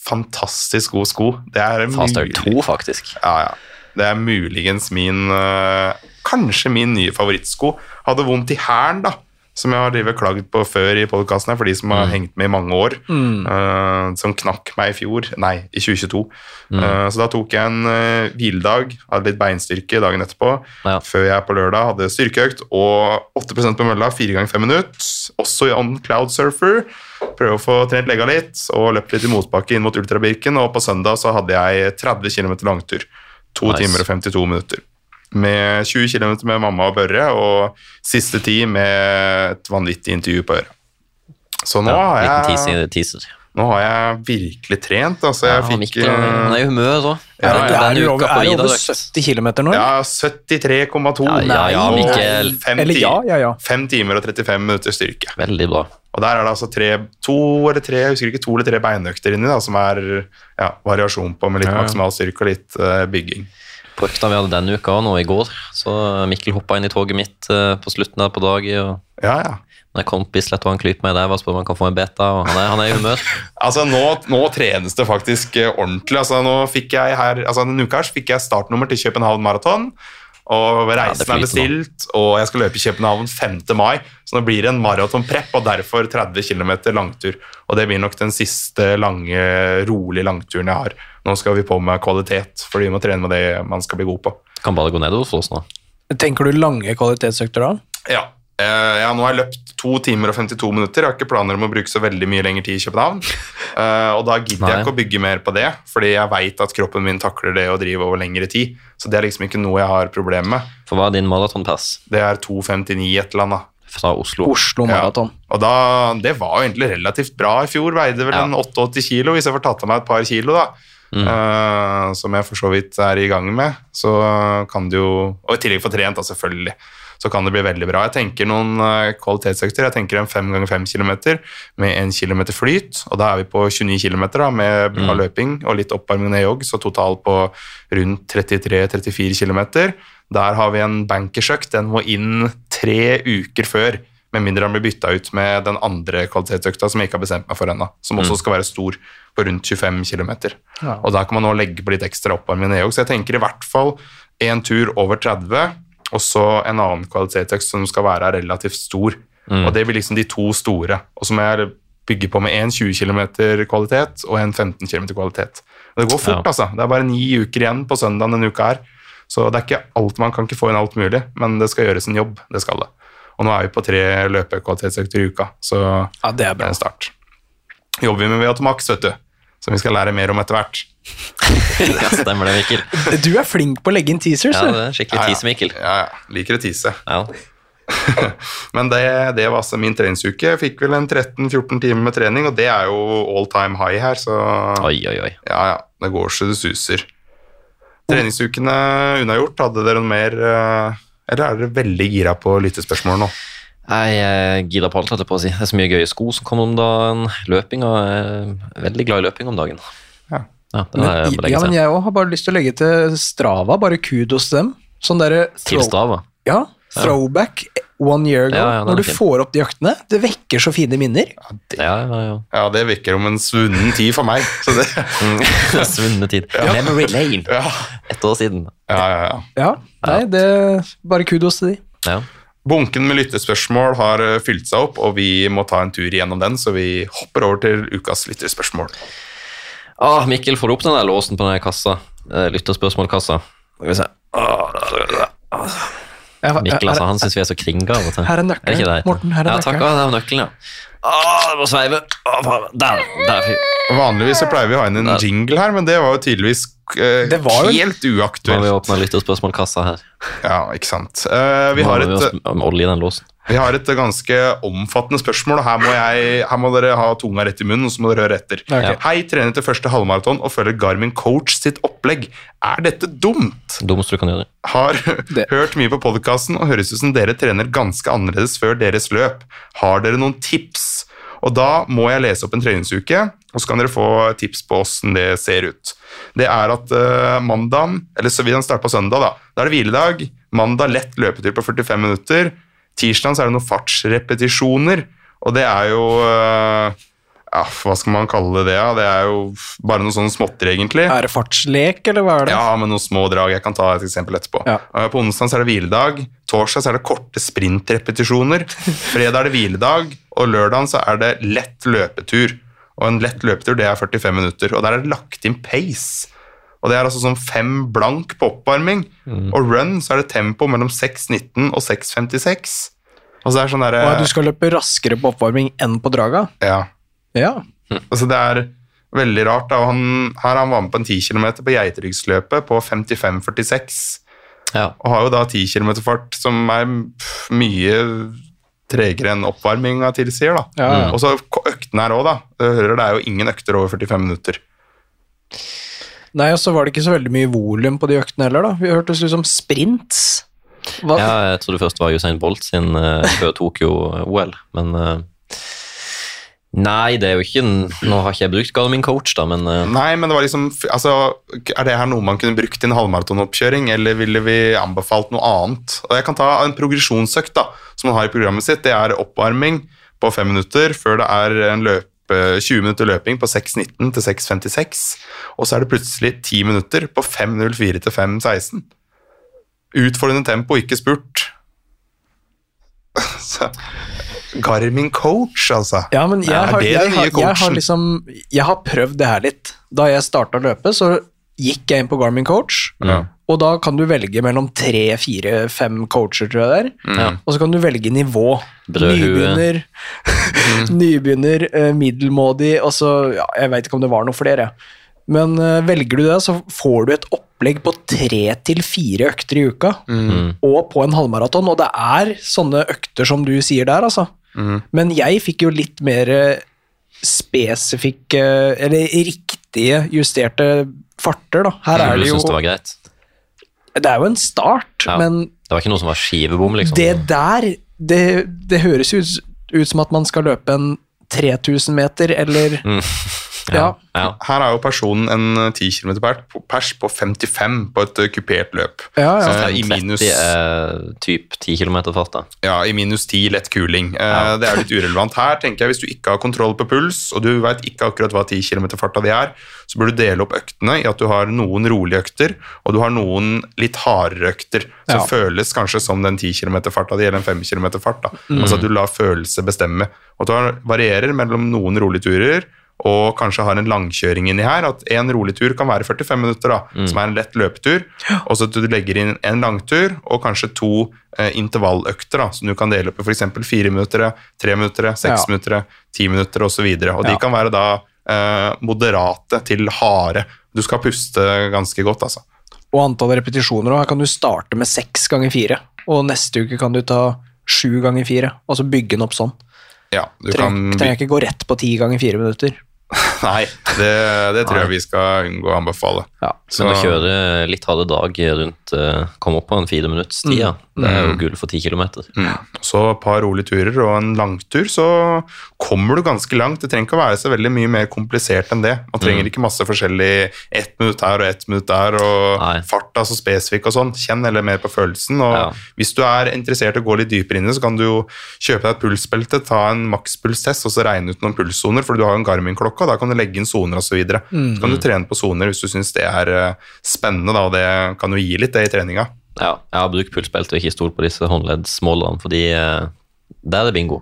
[SPEAKER 1] Fantastisk god sko. Det er
[SPEAKER 2] Fast
[SPEAKER 1] Star
[SPEAKER 2] 2, faktisk.
[SPEAKER 1] ja, ja. Det er muligens min uh, Kanskje min nye favorittsko. Hadde vondt i hælen, da. Som jeg har drevet klagd på før i podkastene, for de som har hengt med i mange år. eh, som knakk meg i fjor, nei, i 2022. Eh, så da tok jeg en uh, hviledag, hadde litt beinstyrke dagen etterpå.
[SPEAKER 2] Ja.
[SPEAKER 1] Før jeg på lørdag hadde styrkeøkt og 8% på mølla, 4 ganger 5 minutter. Også i On Cloud Surfer. Prøve å få trent legga litt og løpt litt i motbakke inn mot Ultrabirken. Og på søndag så hadde jeg 30 km langtur. 2
[SPEAKER 2] Nice.
[SPEAKER 1] timer og 52 minutter. Med 20 km med mamma og Børre, og siste tid med et vanvittig intervju på øret. Så nå,
[SPEAKER 2] Ja,
[SPEAKER 1] har jeg,
[SPEAKER 2] teaser. teaser.
[SPEAKER 1] nå har jeg virkelig trent. Altså, jeg
[SPEAKER 2] han,
[SPEAKER 1] fikk
[SPEAKER 2] Mikkel,
[SPEAKER 1] eh,
[SPEAKER 2] han er i humør òg.
[SPEAKER 1] Ja, ja.
[SPEAKER 3] Er du over, er over 70 km nå?
[SPEAKER 1] ja, 73,2.
[SPEAKER 2] Ja, ja, ja, Mikkel.
[SPEAKER 1] fem
[SPEAKER 3] Eller ja, ja, ja.
[SPEAKER 1] Fem timer og 35 minutter styrke.
[SPEAKER 2] Veldig bra.
[SPEAKER 1] Og der er det altså tre, to eller tre, jeg husker ikke, to eller tre beinøkter inni, da, som er ja, variasjon på med litt
[SPEAKER 3] Ja.
[SPEAKER 1] maksimal styrke og litt uh, bygging.
[SPEAKER 2] På økta vi hadde denne uka og nå i går, så Mikkel hoppa inn i toget mitt eh, på slutten der på dagen. og
[SPEAKER 1] Ja, ja.
[SPEAKER 2] når jeg kom Bislett og han klyper meg der, og spør om han kan få en beta, og han er, han er i humør. [LAUGHS]
[SPEAKER 1] Altså, nå, nå trenes det faktisk eh, ordentlig. Altså, nå fikk jeg her, altså, denne uka her så fikk jeg startnummer til København Marathon. Og reisen
[SPEAKER 2] ja,
[SPEAKER 1] er bestilt, og jeg skal løpe i København 5. mai. Så nå blir det en maratonprepp, og derfor 30 km langtur. Og det blir nok den siste lange, rolig langturen jeg har. Nå skal vi på med kvalitet, for vi må trene med det man skal bli god på.
[SPEAKER 2] Kan bare gå ned hos oss nå.
[SPEAKER 3] Tenker du lange kvalitetsøkter da?
[SPEAKER 1] Ja. Eh, ja, nå har jeg løpt to timer og 52 minutter. Jeg har ikke planer om å bruke så veldig mye lengre tid i København. Eh, og da gidder
[SPEAKER 2] Nei.
[SPEAKER 1] jeg ikke å bygge mer på det, fordi jeg veit at kroppen min takler det å drive over lengre tid. Så det er liksom ikke noe jeg har problemer med.
[SPEAKER 2] For hva er din maratonpass
[SPEAKER 1] Det er 2,59 et eller annet.
[SPEAKER 2] fra Oslo?
[SPEAKER 3] Oslo Maraton.
[SPEAKER 1] Ja. Og da, det var jo egentlig relativt bra i fjor. Veide vel
[SPEAKER 2] Ja.
[SPEAKER 1] en 88 kilo, hvis jeg får tatt av meg et par kilo, da.
[SPEAKER 2] Mm.
[SPEAKER 1] Uh, som jeg for så vidt er i gang med. Så kan du jo Og i tillegg få trent, da, selvfølgelig. Så kan det bli veldig bra. Jeg tenker noen eh, kvalitetsøkter. Jeg tenker en 5 ganger 5 km med 1 km flyt. Og da er vi på 29 km da, med bra
[SPEAKER 2] Mm.
[SPEAKER 1] løping og litt oppvarming ned jogg, så totalt på rundt 33-34 km. Der har vi en bankersøkt. Den må inn tre uker før. Med mindre han blir bytta ut med den andre kvalitetsøkta som jeg ikke har bestemt meg for ennå. Som også skal være stor, på rundt 25 km.
[SPEAKER 3] Ja.
[SPEAKER 1] Og der kan man nå legge på litt ekstra oppvarming ned Så jeg tenker i hvert fall en tur over 30, og så en annen kvalitetsøkt som skal være relativt stor. Og det blir liksom de to store. Og så må jeg bygge på med en 20 km kvalitet og en 15 km kvalitet. Og det går fort,
[SPEAKER 2] Ja.
[SPEAKER 1] altså. Det er bare ni uker igjen på søndag denne uka her. Så det er ikke alt, man kan ikke få inn alt mulig, men det skal gjøres en jobb. Det skal det. Og nå er vi på tre løpekvalitetsøkter i uka, så
[SPEAKER 3] Ja, det er
[SPEAKER 1] det
[SPEAKER 3] bra.
[SPEAKER 1] er en start. Jobber vi med Veatomax, vet du, som vi skal lære mer om etter hvert.
[SPEAKER 2] ja, stemmer det, Mikkel.
[SPEAKER 3] Du er flink på å legge inn teasers.
[SPEAKER 2] Ja, det er skikkelig tease Mikkel.
[SPEAKER 1] Ja, ja. Liker å tease.
[SPEAKER 2] Ja. [LAUGHS]
[SPEAKER 1] Men det, det var altså min treningsuke. Jeg fikk vel en 13-14 timer med trening, og det er jo all time high her, så
[SPEAKER 2] Oi, oi, oi.
[SPEAKER 1] ja, ja. Det går så det suser. Treningsukene unnagjort, hadde dere noe mer eh, Eller er dere veldig gira på lyttespørsmål nå?
[SPEAKER 2] Jeg gidder på alt, holdt jeg på å si. Det er så mye gøye sko som kommer om dagen. Løping, og jeg er veldig glad i løping om dagen.
[SPEAKER 1] Ja.
[SPEAKER 2] Ja, er
[SPEAKER 3] Men, ja, men jeg òg har bare lyst til å legge til Strava. Bare kudos til dem. Sånn derre
[SPEAKER 2] Til Strava.
[SPEAKER 3] Ja, throwback one year ago.
[SPEAKER 2] Ja, ja,
[SPEAKER 3] når du
[SPEAKER 2] fin.
[SPEAKER 3] får opp de øktene. Det vekker så fine minner.
[SPEAKER 1] Ja, det,
[SPEAKER 2] Ja, ja, ja.
[SPEAKER 1] ja, det vekker om en svunnen tid for meg. Så det, [LAUGHS]
[SPEAKER 2] svunnen tid. Memory lane.
[SPEAKER 1] ja,
[SPEAKER 2] Ett år siden.
[SPEAKER 1] ja, ja, ja.
[SPEAKER 3] Ja, nei, det Bare kudos til de.
[SPEAKER 2] Ja.
[SPEAKER 1] Bunken med lyttespørsmål har eh, fylt seg opp, og vi må ta en tur igjennom den, så vi hopper over til ukas lyttespørsmål.
[SPEAKER 2] Ah, Mikkel, får du opp den der låsen på den kassa? Eh, Lytterspørsmålkassa. Skal vi se. Ah, Mikkel, altså, han syns vi er så kringa av og til.
[SPEAKER 3] Her er nøkkelen.
[SPEAKER 2] det ikke?
[SPEAKER 3] Morten, her er
[SPEAKER 2] ja, takk.
[SPEAKER 3] nøkkelen.
[SPEAKER 2] Ah, var nøkkelen, ja. Ah, det må sveive. Ah, der, der.
[SPEAKER 1] Vanligvis så pleier vi å ha inn en
[SPEAKER 2] Der.
[SPEAKER 1] jingle her, men det var jo tydeligvis eh,
[SPEAKER 3] Det var jo-
[SPEAKER 1] helt
[SPEAKER 2] Nå har vi
[SPEAKER 1] uaktuelt.
[SPEAKER 2] åpna lytterspørsmålkassa her.
[SPEAKER 1] Ja, ikke sant. Eh, vi,
[SPEAKER 2] Nå
[SPEAKER 1] har
[SPEAKER 2] har vi
[SPEAKER 1] et,
[SPEAKER 2] oss med olje i den låsen.
[SPEAKER 1] Vi har et ganske omfattende spørsmål, og her må, jeg, her må dere ha tunga rett i munnen, og så må dere høre etter.
[SPEAKER 3] Okay.
[SPEAKER 1] Hei, trener til første halvmaraton og følger Garmin Coach sitt opplegg. Er dette dumt?
[SPEAKER 2] Dummeste du kan gjøre.
[SPEAKER 1] Har [LAUGHS]
[SPEAKER 3] Det-
[SPEAKER 1] hørt mye på podkasten og høres ut som dere trener ganske annerledes før deres løp. Har dere noen tips? Og da må jeg lese opp en treningsuke, og så kan dere få tips på åssen det ser ut. Det er at uh, mandag, eller så vil den starte på søndag, da. Da er det hviledag. Mandag lett løpetur på 45 minutter. Tirsdag så er det noen fartsrepetisjoner, og det er jo eh, ja, Hva skal man kalle det? Det er jo bare noe sånn småtter, egentlig.
[SPEAKER 3] Er det fartslek, eller hva er det?
[SPEAKER 1] Ja, med noen små drag. Jeg kan ta et eksempel etterpå.
[SPEAKER 3] Ja.
[SPEAKER 1] På onsdag er det hviledag. Torsdag så er det korte sprintrepetisjoner. Fredag er det hviledag, og lørdag så er det lett løpetur. Og en lett løpetur det er 45 minutter, og der er det lagt inn pace. Og det er altså sånn fem blank på oppvarming. Og run så er det tempo mellom 6.19 og 6.56. Og så er det sånn derre
[SPEAKER 3] du skal løpe raskere på oppvarming enn på draga?
[SPEAKER 1] Ja.
[SPEAKER 3] Ja.
[SPEAKER 1] Altså det er veldig rart. Da. Han, her han var med på en 10 km på Geitryggsløpet på 55,46.
[SPEAKER 2] Ja.
[SPEAKER 1] Og har jo da 10 km fart, som er mye tregere enn oppvarminga tilsier. da.
[SPEAKER 3] Ja, ja.
[SPEAKER 1] Og så øktene her òg, da. Du hører det er jo ingen økter over 45 minutter.
[SPEAKER 3] Nei, og så var det ikke så veldig mye volum på de øktene heller, da. Vi hørtes ut som sprints. Hva?
[SPEAKER 2] ja, jeg trodde først det var Usain Bolt sin uh, før Tokyo-OL, men uh, Nei, det er jo ikke Nå har ikke jeg brukt Garmin Coach, da, men uh,
[SPEAKER 1] Nei, men det var liksom altså, Er det her noe man kunne brukt i en halvmaratonoppkjøring, eller ville vi anbefalt noe annet? Og Jeg kan ta en progresjonsøkt da, som man har i programmet sitt. Det er oppvarming på fem minutter før det er en løpe, 20 minutter løping på 6.19 til 6.56. Og så er det plutselig 10 minutter på 5.04 til 5.16. Utfordrende tempo, ikke spurt. [LAUGHS] Så, Garmin coach, altså.
[SPEAKER 3] Ja, men jeg, har, jeg, har, jeg, har liksom, jeg har prøvd det her litt. Da jeg starta å løpe, så gikk jeg inn på Garmin Coach,
[SPEAKER 1] Ja.
[SPEAKER 3] Og da kan du velge mellom tre, fire, fem coacher, tror jeg det er.
[SPEAKER 2] Ja.
[SPEAKER 3] Og så kan du velge nivå. Nybegynner, [LAUGHS] nybegynner eh, middelmådig, og så ja, Jeg veit ikke om det var noe flere. Men eh, velger du det, så får du et opplegg på tre til fire økter i uka. Og på en halvmaraton. Og det er sånne økter som du sier der, altså. Men jeg fikk jo litt mer eh, spesifikke, eller riktige justerte farter, da. Her er det jo
[SPEAKER 2] syns det var greit?
[SPEAKER 3] Det er jo en start,
[SPEAKER 2] Ja.
[SPEAKER 3] men
[SPEAKER 2] Det var ikke noe som var skivebom, liksom?
[SPEAKER 3] det der, det, det høres ut, ut som at man skal løpe en 3000 meter, eller [LAUGHS] ja.
[SPEAKER 2] ja.
[SPEAKER 1] Her er jo personen en 10 km pers på 55 på et eh, kupert løp.
[SPEAKER 3] Ja, ja.
[SPEAKER 1] Så I minus,
[SPEAKER 2] 30 er typ 10 km fart, da.
[SPEAKER 1] ja, i minus 10 lett kuling. Eh, Det er litt urelevant her, tenker jeg. Hvis du ikke har kontroll på puls, og du vet ikke akkurat hva 10 km farta di er, så bør du dele opp øktene i at du har noen rolige økter, og du har noen litt hardere økter, som
[SPEAKER 3] Ja.
[SPEAKER 1] føles kanskje som den 10 km farta di, eller en 5 km fart. da. Altså at du lar følelse bestemme. Og at du varierer mellom noen rolige turer, og kanskje har en langkjøring inni her, at en rolig tur kan være 45 minutter, da, som er en lett løpetur, og så at du legger inn en langtur, og kanskje to eh, intervalløkter, da, som du kan dele opp i f.eks. fire minutter, tre minutter, seks
[SPEAKER 3] Ja.
[SPEAKER 1] minutter, ti minutter osv. Og, så og de kan være da eh, moderate til harde. Du skal puste ganske godt, altså.
[SPEAKER 3] Og antall repetisjoner, òg. her kan du starte med seks ganger fire, og neste uke kan du ta sju ganger fire, og så bygge den opp sånn.
[SPEAKER 1] Ja, du
[SPEAKER 3] Trenger,
[SPEAKER 1] kan
[SPEAKER 3] trenger ikke gå rett på ti ganger fire minutter. [LAUGHS]
[SPEAKER 1] Nei, det, det tror jeg vi skal unngå å anbefale.
[SPEAKER 3] Ja.
[SPEAKER 2] Så å kjøre litt harde dag rundt uh, Komme opp på en fire minutts tid, mm. Det er jo gull for ti kilometer.
[SPEAKER 1] Mm. Så et par rolige turer og en langtur, så kommer du ganske langt. Det trenger ikke å være så veldig mye mer komplisert enn det. Man trenger ikke masse forskjellig ett minutt her og ett minutt der, og
[SPEAKER 2] Nei.
[SPEAKER 1] farta så spesifikk og sånn. Kjenn heller mer på følelsen. Og
[SPEAKER 2] Ja.
[SPEAKER 1] hvis du er interessert i å gå litt dypere inn i det, så kan du jo kjøpe deg et pulsbelte, ta en makspulstest og så regne ut noen pulssoner, for du har jo en Garmin-klokke, og da kan du legge inn soner osv. Så, videre. så kan du trene på soner hvis du syns det er eh, spennende, da, og det kan jo gi litt det i treninga.
[SPEAKER 2] Ja, jeg har brukt pulsbelte og ikke stolt på disse håndleddsmålerne, fordi uh, der er det bingo.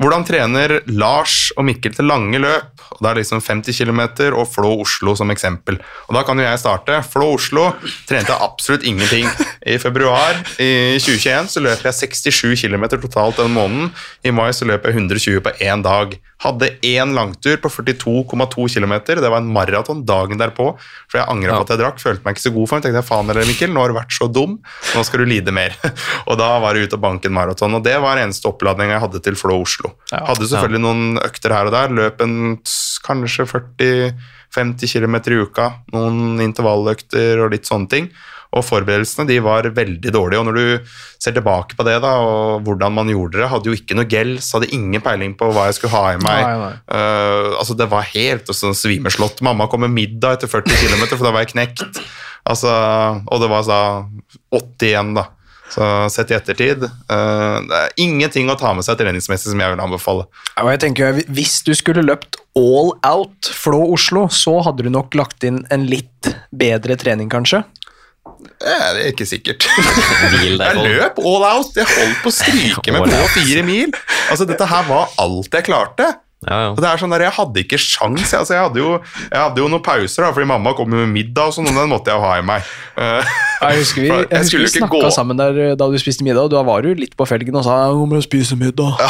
[SPEAKER 1] Hvordan trener Lars og Mikkel til lange løp? Og Det er liksom 50 km og Flå Oslo som eksempel. Og Da kan jo jeg starte. Flå Oslo trente jeg absolutt ingenting. I februar i 2021 så løp jeg 67 km totalt den måneden. I mai så løp jeg 120 på én dag. Hadde én langtur på 42,2 km. Det var en maraton dagen derpå. For jeg angra på at jeg drakk. Følte meg ikke så god for meg. Tenkte jeg, faen eller Mikkel, nå har du vært så dum. Nå skal du lide mer. [LAUGHS] og da var det ut og banke en maraton. Og det var eneste oppladning jeg hadde til Flå
[SPEAKER 3] Ja.
[SPEAKER 1] Hadde selvfølgelig noen økter her og der. Løp en kanskje 40-50 km i uka. Noen intervalløkter og litt sånne ting. Og forberedelsene de var veldig dårlige. Og når du ser tilbake på det, da, og hvordan man gjorde det, hadde jo ikke noe gels, hadde ingen peiling på hva jeg skulle ha i meg.
[SPEAKER 3] Nei, nei.
[SPEAKER 1] Uh, altså Det var helt sånn svimeslått. Mamma kom med middag etter 40 km, for da var jeg knekt. Altså, og det var så 80 igjen, da. Så sett i ettertid eh, Det er ingenting å ta med seg treningsmessig som jeg vil anbefale.
[SPEAKER 3] Ja, og jeg tenker, Hvis du skulle løpt all out Flå Oslo, så hadde du nok lagt inn en litt bedre trening, kanskje.
[SPEAKER 1] Eh, det er ikke sikkert. [LAUGHS] Jeg løp all out. Jeg holdt på å stryke med på fire mil. Altså, Dette her var alt jeg klarte.
[SPEAKER 2] Ja, ja.
[SPEAKER 1] Og det er sånn der, Jeg hadde ikke sjans. jeg. Altså, jeg, hadde jo, jeg hadde jo noen pauser, da, fordi mamma kom jo med middag, og sånn, og den måtte jeg jo ha i meg. Eh,
[SPEAKER 3] Jeg husker vi, [LAUGHS] jeg husker vi snakka sammen der eh, da du spiste middag, og da var du litt på felgen og sa 'nå må jeg spise middag'. [LAUGHS]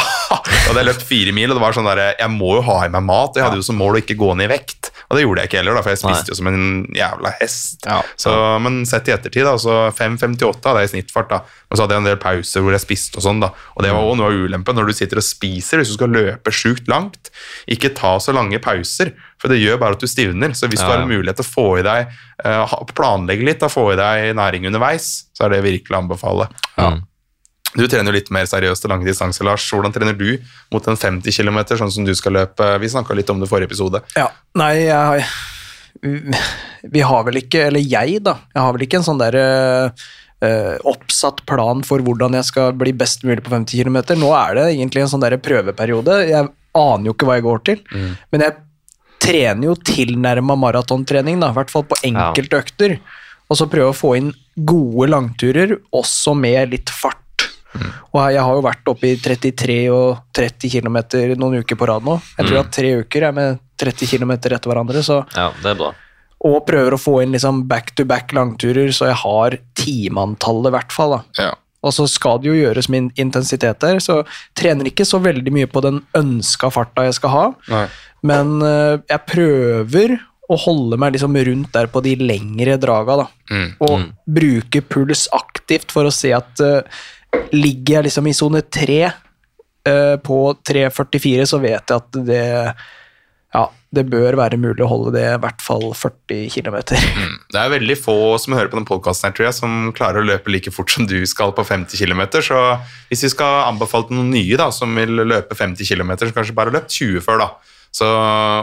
[SPEAKER 1] Da hadde jeg løpt fire mil, og det var sånn der, jeg må jo ha i meg mat. og Jeg hadde jo som mål å ikke gå ned i vekt. Og det gjorde jeg ikke heller, da, for jeg spiste
[SPEAKER 2] Nei.
[SPEAKER 1] jo som en jævla hest.
[SPEAKER 3] Ja.
[SPEAKER 1] Så, men sett i ettertid, da, så 5,58 hadde jeg i snittfart. da. Og så hadde jeg en del pauser hvor jeg spiste og sånn. da. Og det var også noe av ulempen når du sitter og spiser, hvis du skal løpe sjukt langt. Ikke ta så lange pauser, for det gjør bare at du stivner. Så hvis du
[SPEAKER 2] Ja,
[SPEAKER 1] har en mulighet til å få i deg, eh, planlegge litt, da, få i deg næring underveis, så er det virkelig å anbefale.
[SPEAKER 2] Mm.
[SPEAKER 1] Du trener jo litt mer seriøst til lange distanser, Lars. Hvordan trener du mot en 50 km, sånn som du skal løpe? Vi snakka litt om det i forrige episode.
[SPEAKER 3] Ja, nei, jeg har Vi har vel ikke, eller jeg, da, jeg har vel ikke en sånn der eh, oppsatt plan for hvordan jeg skal bli best mulig på 50 km. Nå er det egentlig en sånn der prøveperiode. Jeg aner jo ikke hva jeg går til, men jeg trener jo tilnærma maratontrening, da, i hvert fall på enkelte økter. Og så prøve å få inn gode langturer, også med litt fart. Og jeg har jo vært oppe i 33 og 30 km noen uker på rad nå. Jeg tror jeg har tre uker jeg med 30 km etter hverandre, så
[SPEAKER 2] ja, det er bra.
[SPEAKER 3] Og prøver å få inn liksom back-to-back langturer, så jeg har timeantallet i hvert fall. da.
[SPEAKER 1] Ja.
[SPEAKER 3] Og så skal det jo gjøres med intensitet der, så trener ikke så veldig mye på den ønska farta jeg skal ha.
[SPEAKER 1] Nei.
[SPEAKER 3] Men eh, jeg prøver å holde meg liksom rundt der på de lengre draga, da.
[SPEAKER 1] Mm.
[SPEAKER 3] Og bruke puls aktivt for å se at eh, ligger jeg liksom i sone 3 eh, på 3.44, så vet jeg at det ja, det bør være mulig å holde det i hvert fall 40 km.
[SPEAKER 1] Det er veldig få som hører på den podkasten her, jeg, som klarer å løpe like fort som du skal på 50 km. Så hvis vi skal anbefale noen nye da, som vil løpe 50 km, så kanskje bare løp 20 før, da, så,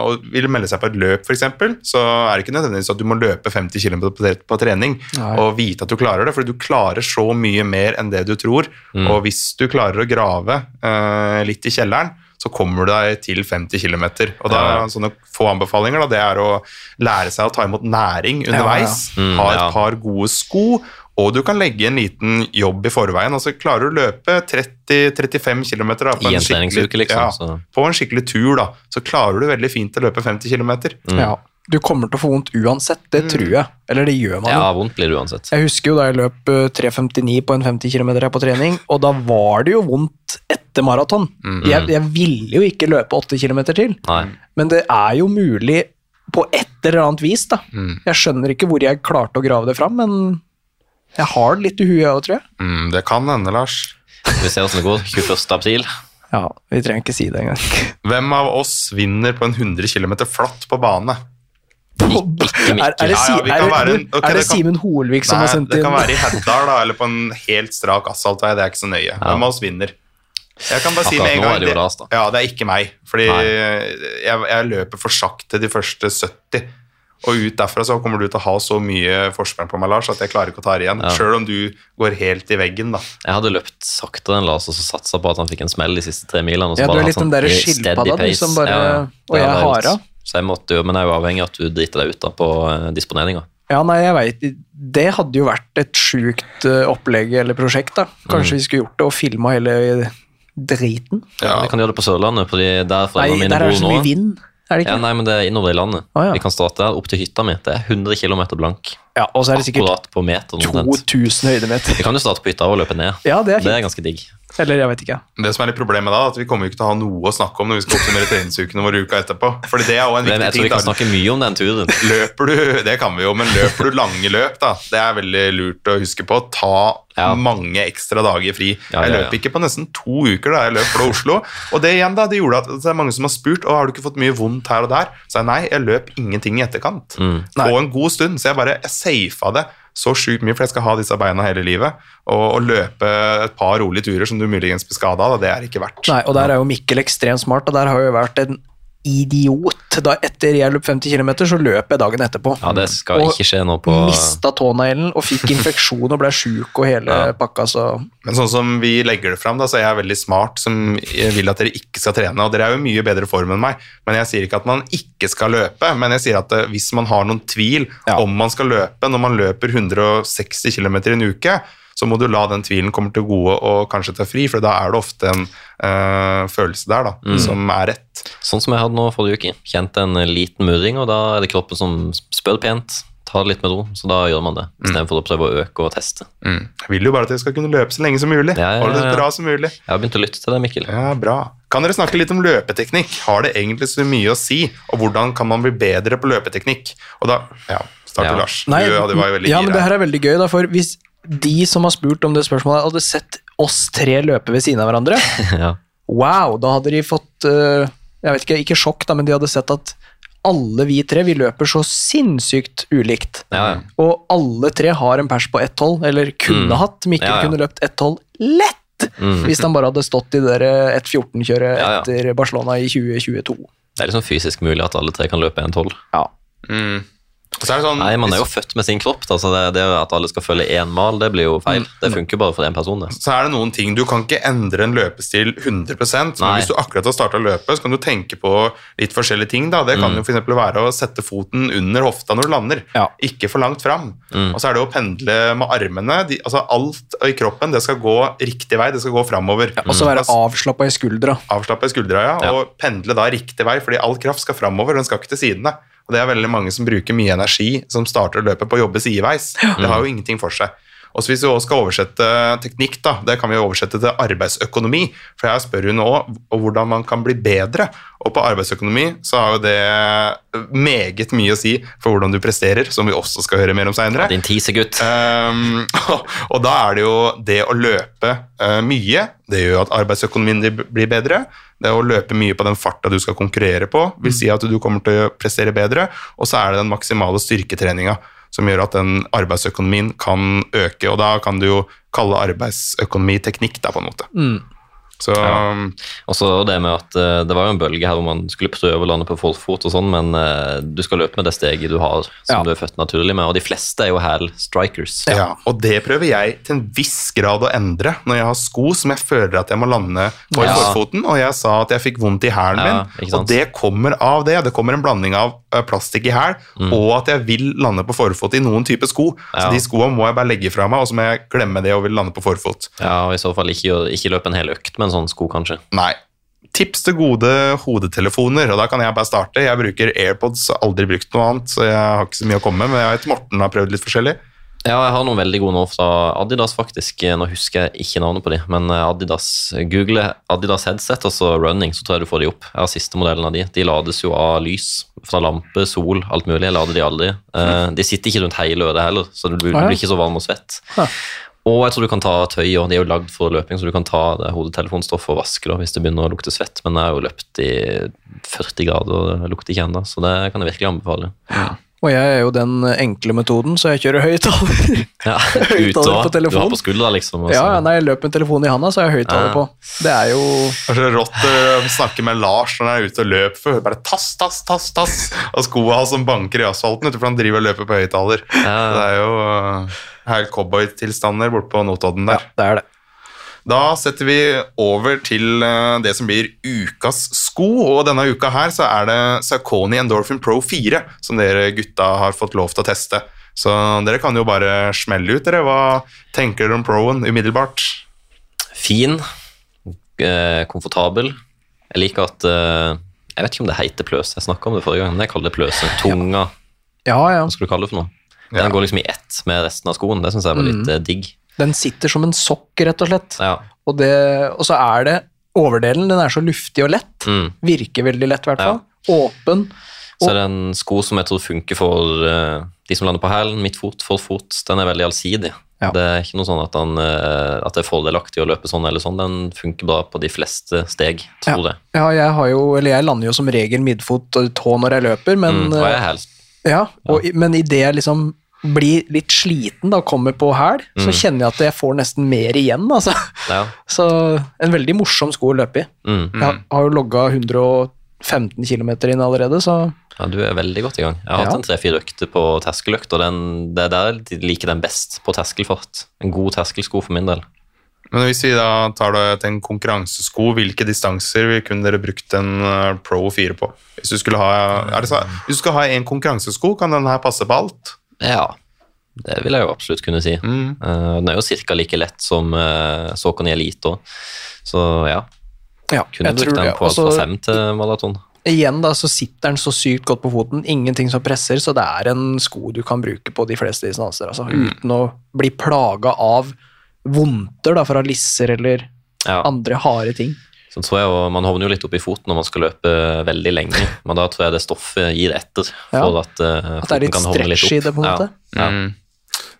[SPEAKER 1] og vil melde seg på et løp, f.eks., så er det ikke nødvendigvis at du må løpe 50 km på, på trening
[SPEAKER 3] Nei.
[SPEAKER 1] og vite at du klarer det, for du klarer så mye mer enn det du tror. Og hvis du klarer å grave eh, litt i kjelleren, så kommer du deg til 50 km. Og da,
[SPEAKER 2] Ja.
[SPEAKER 1] sånne få anbefalinger, da, det er å lære seg å ta imot næring underveis,
[SPEAKER 2] ja. Mm,
[SPEAKER 1] ha et par gode sko, og du kan legge en liten jobb i forveien. Altså Klarer du å løpe 30-35 km da, på
[SPEAKER 2] en
[SPEAKER 1] skikkelig-
[SPEAKER 2] liksom,
[SPEAKER 1] Ja, på en skikkelig tur, da, så klarer du veldig fint å løpe 50 km.
[SPEAKER 3] Ja. Du kommer til å få vondt uansett, det tror jeg. Eller det gjør man jo.
[SPEAKER 2] Ja, vondt blir det uansett.
[SPEAKER 3] Jeg husker jo da jeg løp eh, 3.59 på en 50 km på trening, og da var det jo vondt etter maraton. Jeg, jeg ville jo ikke løpe 8 km til,
[SPEAKER 2] Nei.
[SPEAKER 3] men det er jo mulig på et eller annet vis, da. Jeg skjønner ikke hvor jeg klarte å grave det fram, men jeg har det litt i huet, jeg òg, tror jeg.
[SPEAKER 1] Mm, det kan hende, Lars.
[SPEAKER 2] Vi ser hvordan det går. 21. april.
[SPEAKER 3] Ja, vi trenger ikke si det engang.
[SPEAKER 1] Hvem av oss vinner på en 100 km flatt på bane?
[SPEAKER 2] Ikke Mikkel.
[SPEAKER 3] Er, er det,
[SPEAKER 1] Ja,
[SPEAKER 3] si,
[SPEAKER 1] ja, en-
[SPEAKER 3] det
[SPEAKER 1] det
[SPEAKER 3] Simen Holvik som
[SPEAKER 1] Nei,
[SPEAKER 3] har sendt inn?
[SPEAKER 1] det kan være i Heddal da, eller på en helt strak asfaltvei. Det er ikke så nøye. Hvem av oss vinner? Jeg kan bare si
[SPEAKER 2] Akkurat
[SPEAKER 1] med en gang
[SPEAKER 2] det.
[SPEAKER 1] Ja, det er ikke meg. Fordi jeg, jeg løper for sakte de første 70. Og ut derfra så kommer du til å ha så mye forsprang på meg, Lars, at jeg klarer ikke å ta det igjen.
[SPEAKER 2] Ja.
[SPEAKER 1] Sjøl om du går helt i veggen, da.
[SPEAKER 2] Jeg hadde løpt saktere enn Lars og så satsa på at han fikk en smell de siste tre milene.
[SPEAKER 3] Ja, du er litt den der skilpadda, du, som bare- og jeg er hara.
[SPEAKER 2] Så jeg måtte jo, Men jeg er jo avhengig av at du driter deg ut da på eh, disponeringa.
[SPEAKER 3] Ja, nei, jeg vet, Det hadde jo vært et sjukt eh, opplegg eller prosjekt. da. Kanskje vi skulle gjort det og filma hele driten?
[SPEAKER 1] Ja.
[SPEAKER 2] Vi kan gjøre det på Sørlandet, fordi der
[SPEAKER 3] Nei,
[SPEAKER 2] foreldrene mine
[SPEAKER 3] der er det så mye vind. Er det
[SPEAKER 2] Ja, nei, men det er innover i landet.
[SPEAKER 3] Å, ja.
[SPEAKER 2] Vi kan starte der, opp til hytta mi. Det er 100 km blank.
[SPEAKER 3] Ja, Og så er det sikkert
[SPEAKER 2] på meteren. omtrent.
[SPEAKER 3] 2000 høydemeter.
[SPEAKER 2] Vi kan jo starte på hytta og løpe ned.
[SPEAKER 3] Ja, det er
[SPEAKER 2] Det er ganske digg.
[SPEAKER 3] Eller jeg vet ikke.
[SPEAKER 1] Det som er litt problemet da, at vi kommer jo ikke til å ha noe å snakke om når vi skal oppsummere treningsukene våre uka etterpå. Fordi det er jo en
[SPEAKER 2] viktig
[SPEAKER 1] viktig
[SPEAKER 2] jeg tror
[SPEAKER 1] ting.
[SPEAKER 2] vi kan snakke mye om den turen.
[SPEAKER 1] Løper du, det kan vi jo, men løper du lange løp, da, det er veldig lurt å huske på. Ta
[SPEAKER 2] Ja.
[SPEAKER 1] mange ekstra dager fri.
[SPEAKER 2] Ja,
[SPEAKER 1] jeg løp
[SPEAKER 2] ja.
[SPEAKER 1] ikke på nesten to uker da jeg løp fra Oslo. Og det igjen da, det gjorde at det er mange som har spurt å, har du ikke fått mye vondt her og der. Så jeg nei, jeg løp ingenting i etterkant.
[SPEAKER 2] Mm.
[SPEAKER 1] På en god stund. Så jeg bare jeg safa det så sjukt mye, for jeg skal ha disse beina hele livet. Og og løpe et par rolige turer som du muligens blir skada av, det er ikke verdt.
[SPEAKER 3] Nei, og der er jo Mikkel ekstremt smart, og der har jo vært en idiot. Da etter jeg løp 50 km, så løp jeg dagen etterpå.
[SPEAKER 2] Ja, det skal
[SPEAKER 3] Og
[SPEAKER 2] ikke skje nå på
[SPEAKER 3] Mista tåneglen og fikk infeksjon og ble sjuk og hele [LAUGHS]
[SPEAKER 2] Ja.
[SPEAKER 3] pakka, så
[SPEAKER 1] Men sånn som vi legger det fram, da, så er jeg veldig smart som vil at dere ikke skal trene. Og dere er jo mye bedre form enn meg, men jeg sier ikke at man ikke skal løpe. Men jeg sier at eh, hvis man har noen tvil
[SPEAKER 3] Ja.
[SPEAKER 1] om man skal løpe når man løper 160 km i en uke, så må du la den tvilen komme til gode og kanskje ta fri, for da er det ofte en eh, følelse der da,
[SPEAKER 2] Mm.
[SPEAKER 1] som er rett.
[SPEAKER 2] Sånn som jeg hadde nå forrige uke. Kjente en liten murring, og da er det kroppen som spør pent. Ta det litt med ro, så da gjør man det. Istedenfor å prøve å øke og teste.
[SPEAKER 1] Mm. Jeg vil jo bare at dere skal kunne løpe så lenge som mulig,
[SPEAKER 2] Ja, ja, ja, ja.
[SPEAKER 1] bra som mulig.
[SPEAKER 2] Jeg har begynt å lytte til deg, Mikkel.
[SPEAKER 1] Ja, bra. Kan dere snakke litt om løpeteknikk? Har det egentlig så mye å si? Og hvordan kan man bli bedre på løpeteknikk? Og da, ja, starter
[SPEAKER 2] Ja.
[SPEAKER 1] Lars.
[SPEAKER 3] Nei,
[SPEAKER 1] ja, det var jo veldig
[SPEAKER 3] ja, men det her er veldig gøy, da, for hvis de som har spurt om det spørsmålet, hadde sett oss tre løpe ved siden av hverandre, [LAUGHS]
[SPEAKER 2] ja.
[SPEAKER 3] wow, da hadde de fått eh, Jeg vet ikke, ikke sjokk, da, men de hadde sett at alle vi tre vi løper så sinnssykt ulikt.
[SPEAKER 2] Ja, ja.
[SPEAKER 3] Og alle tre har en pers på 1,12, eller kunne
[SPEAKER 2] Mm.
[SPEAKER 3] hatt. Mikkel
[SPEAKER 2] Ja, ja.
[SPEAKER 3] kunne løpt 1,12 lett!
[SPEAKER 2] Mm.
[SPEAKER 3] Hvis han bare hadde stått i det der 1,14-kjøret
[SPEAKER 2] Ja, ja.
[SPEAKER 3] etter Barcelona i 2022.
[SPEAKER 2] Det er liksom fysisk mulig at alle tre kan løpe 1,12.
[SPEAKER 3] Ja.
[SPEAKER 1] Mm. Og så er det sånn,
[SPEAKER 2] Nei, man er jo født med sin kropp. Altså det, det at alle skal følge én mal, det blir jo feil. Det funker bare for én person. det.
[SPEAKER 1] så er det noen ting Du kan ikke endre en løpestil 100% men
[SPEAKER 2] Nei.
[SPEAKER 1] hvis du akkurat har starta å løpe, så kan du tenke på litt forskjellige ting. da. Det kan jo for eksempel være å sette foten under hofta når du lander,
[SPEAKER 3] Ja.
[SPEAKER 1] ikke for langt fram.
[SPEAKER 2] Mm.
[SPEAKER 1] Og så er det å pendle med armene. De, altså Alt i kroppen det skal gå riktig vei, det skal gå framover.
[SPEAKER 3] Og så være avslappa i skuldra.
[SPEAKER 1] avslappe skuldra, ja,
[SPEAKER 2] Ja.
[SPEAKER 1] og pendle da riktig vei, fordi all kraft skal framover, den skal ikke til sidene. Og det er veldig mange som bruker mye energi som starter løpet på å jobbe sideveis. Det har jo ingenting for seg. Og så Hvis vi også skal oversette teknikk, da, det kan vi oversette til arbeidsøkonomi. For jeg spør jo nå om hvordan man kan bli bedre. Og på arbeidsøkonomi så har jo det meget mye å si for hvordan du presterer, som vi også skal høre mer om seinere.
[SPEAKER 2] Din tisegutt.
[SPEAKER 1] Um, [LAUGHS] og da er det jo det å løpe uh, mye, det gjør at arbeidsøkonomien din blir bedre. Det å løpe mye på den farta du skal konkurrere på, vil si at du kommer til å prestere bedre. Og så er det den maksimale styrketreninga som gjør at den arbeidsøkonomien kan øke. Og da kan du jo kalle arbeidsøkonomi teknikk, da, på en måte.
[SPEAKER 3] Mm.
[SPEAKER 1] Så ja.
[SPEAKER 2] Og så det med at eh, det var jo en bølge her hvor man skulle prøve å lande på forfot og sånn, men eh, du skal løpe med det steget du har som
[SPEAKER 3] Ja.
[SPEAKER 2] du er født naturlig med, og de fleste er jo hæl strikers.
[SPEAKER 1] ja. Og det prøver jeg til en viss grad å endre når jeg har sko som jeg føler at jeg må lande på i
[SPEAKER 2] Ja.
[SPEAKER 1] forfoten, og jeg sa at jeg fikk vondt i hælen
[SPEAKER 2] Ja,
[SPEAKER 1] min, og det kommer av det. Det kommer en blanding av eh, plastikk i hæl og at jeg vil lande på forfot i noen type sko. Så
[SPEAKER 2] Mm.
[SPEAKER 1] De skoene må jeg bare legge fra meg, og så må jeg glemme det og vil lande på forfot.
[SPEAKER 2] Ja, og i så fall ikke, ikke løpe en hel økt med en sånn sko, kanskje.
[SPEAKER 1] Nei. Tips til gode hodetelefoner, og da kan jeg bare starte. Jeg bruker AirPods, har aldri brukt noe annet, så jeg har ikke så mye å komme med. Men jeg vet Morten har prøvd litt forskjellig.
[SPEAKER 2] Ja, jeg har noen veldig gode nå fra Adidas, faktisk. Nå husker jeg ikke navnet på de, men Adidas, Google Adidas headset og så running, så tror jeg du får de opp. Jeg har siste modellen av de. De lades jo av lys fra lampe, sol, alt mulig. Jeg lader de aldri. Eh, De sitter ikke rundt hele øret heller, så du, blir ikke så varm og svett.
[SPEAKER 3] Ja.
[SPEAKER 2] Og jeg tror du kan ta tøy, og de er jo lagd for løping, så du kan ta det hodetelefonstoffet og vaske da, hvis det begynner å lukte svett. Men jeg har jo løpt i 40 grader, og det lukter ikke ennå, så det kan jeg virkelig anbefale.
[SPEAKER 3] Og jeg er jo den enkle metoden, så jeg kjører høyttaler. [LAUGHS]
[SPEAKER 2] Ja, [LAUGHS]
[SPEAKER 3] Høyttaler på
[SPEAKER 2] og Du har på skuldra, liksom. Også.
[SPEAKER 3] Ja,
[SPEAKER 2] så-
[SPEAKER 3] ja, når jeg løper med telefonen i handa, så har jeg høyttaler
[SPEAKER 2] Ja.
[SPEAKER 3] på. Det er jo
[SPEAKER 1] Det er så rått å snakke med Lars når han er ute og løper, for bare tass, tass, tass, tass. Og hans som banker i asfalten, utenfor for han driver og løper på høyttaler.
[SPEAKER 2] Ja.
[SPEAKER 1] Det er jo uh, helt cowboytilstander borte på Notodden der.
[SPEAKER 3] Ja, det er det.
[SPEAKER 1] Da setter vi over til uh, det som blir ukas sko, og denne uka her så er det Saucony Endorphin Pro 4 som dere gutta har fått lov til å teste. Så dere kan jo bare smelle ut, dere. Hva tenker dere om Proen umiddelbart?
[SPEAKER 2] Fin, eh, komfortabel. Jeg liker at eh, Jeg vet ikke om det heter pløse. Jeg snakka om det forrige gang, men jeg kaller det pløse. Tunga,
[SPEAKER 3] Ja, ja.
[SPEAKER 2] hva skal du kalle det for noe?
[SPEAKER 1] Ja.
[SPEAKER 2] Den går liksom i ett med resten av skoen. Det syns jeg var litt mm. digg.
[SPEAKER 3] Den sitter som en sokk, rett og slett.
[SPEAKER 2] Ja.
[SPEAKER 3] Og, det, og så er det overdelen, den er så luftig og lett.
[SPEAKER 2] Mm.
[SPEAKER 3] Virker veldig lett, i hvert fall. Åpen.
[SPEAKER 2] Så er det en sko som jeg tror funker for uh, de som lander på hælen, midtfot, forfot. Den er veldig allsidig.
[SPEAKER 3] Ja.
[SPEAKER 2] Det er ikke noe sånn at, den, uh, at det er fordelaktig å løpe sånn eller sånn. Den funker bra på de fleste steg, tror jeg.
[SPEAKER 3] Ja, jeg har jo, eller jeg lander jo som regel midfot og tå når jeg løper, men,
[SPEAKER 2] Mm. Og jeg er hæl.
[SPEAKER 3] ja, og, i- men idet jeg liksom blir litt sliten da, kommer på hæl, så
[SPEAKER 2] Mm.
[SPEAKER 3] kjenner jeg at jeg får nesten mer igjen, altså.
[SPEAKER 2] Ja. [LAUGHS]
[SPEAKER 3] Så en veldig morsom sko å løpe i.
[SPEAKER 2] Mm.
[SPEAKER 3] Jeg har jo logga 115 km inn allerede, så
[SPEAKER 2] Ja, du er veldig godt i gang. Jeg har
[SPEAKER 3] Ja.
[SPEAKER 2] hatt en tre-fire økter på terskeløkt, og den, det er der jeg liker den best, på terskelfart. En god terskelsko for min del.
[SPEAKER 1] Men hvis vi da tar det til en konkurransesko, hvilke distanser kunne dere brukt en uh, Pro 4 på? Hvis du skulle ha, er det så, hvis du skal ha en konkurransesko, kan denne passe på alt?
[SPEAKER 2] Ja, det vil jeg jo absolutt kunne si.
[SPEAKER 1] Mm.
[SPEAKER 2] Uh, den er jo ca. like lett som uh, i Elite òg, så ja.
[SPEAKER 3] ja,
[SPEAKER 2] Kunne brukt den på fra fem til maraton.
[SPEAKER 3] igjen da, så sitter den så sykt godt på foten, ingenting som presser, så det er en sko du kan bruke på de fleste distanser, altså,
[SPEAKER 2] Mm.
[SPEAKER 3] uten å bli plaga av vondter da, fra lisser eller
[SPEAKER 2] Ja.
[SPEAKER 3] andre harde ting.
[SPEAKER 2] Så tror jeg jo, Man hovner jo litt opp i foten når man skal løpe veldig lenge, men da tror jeg det stoffet gir etter
[SPEAKER 3] Ja.
[SPEAKER 2] for at, uh,
[SPEAKER 3] At det er litt stretch i det, på en måte.
[SPEAKER 2] Ja.
[SPEAKER 1] Mm.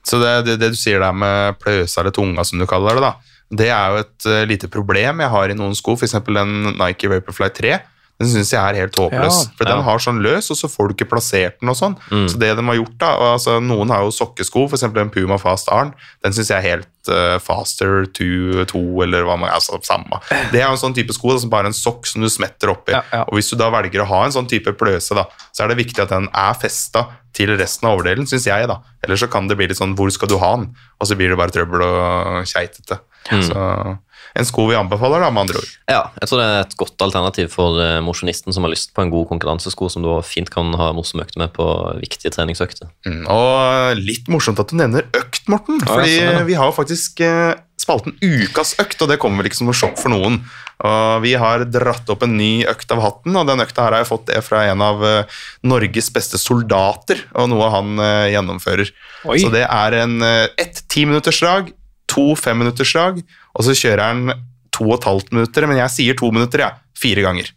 [SPEAKER 1] Så det, det, det du sier der med pløsa eller tunga, som du kaller det, da, det er jo et uh, lite problem jeg har i noen sko, f.eks. den Nike Vaporfly 3. Den syns jeg er helt håpløs,
[SPEAKER 3] Ja.
[SPEAKER 1] for den har sånn løs, og så får du ikke plassert den og sånn.
[SPEAKER 2] Mm.
[SPEAKER 1] Så det de har gjort da, og altså Noen har jo sokkesko, f.eks. en Puma Fast Arn. Den syns jeg er helt uh, Faster 2, 2 eller hva man altså samme. Det er jo en sånn type sko da, som bare er en sokk som du smetter oppi.
[SPEAKER 3] Ja, ja.
[SPEAKER 1] Og hvis du da velger å ha en sånn type pløse, da, så er det viktig at den er festa til resten av overdelen, syns jeg, da. Eller så kan det bli litt sånn hvor skal du ha den? Og så blir det bare trøbbel og keitete.
[SPEAKER 2] Mm.
[SPEAKER 1] Så en sko vi anbefaler, da, med andre ord.
[SPEAKER 2] Ja, jeg tror det er et godt alternativ for eh, mosjonisten som har lyst på en god konkurransesko som du fint kan ha morsom økte med på viktige treningsøkter.
[SPEAKER 1] Mm, og litt morsomt at du nevner økt, Morten.
[SPEAKER 2] Ja,
[SPEAKER 1] Fordi
[SPEAKER 2] sånn
[SPEAKER 1] vi har faktisk eh, spalten Ukas økt, og det kommer vel ikke som noe sjokk for noen. Og vi har dratt opp en ny økt av hatten, og den økta her har jeg fått det fra en av eh, Norges beste soldater, og noe han gjennomfører.
[SPEAKER 3] Oi.
[SPEAKER 1] Så det er en, ett timinuttersdrag, to femminutterslag, og så kjører han to og et halvt minutter, men jeg sier to minutter, ja, fire ganger.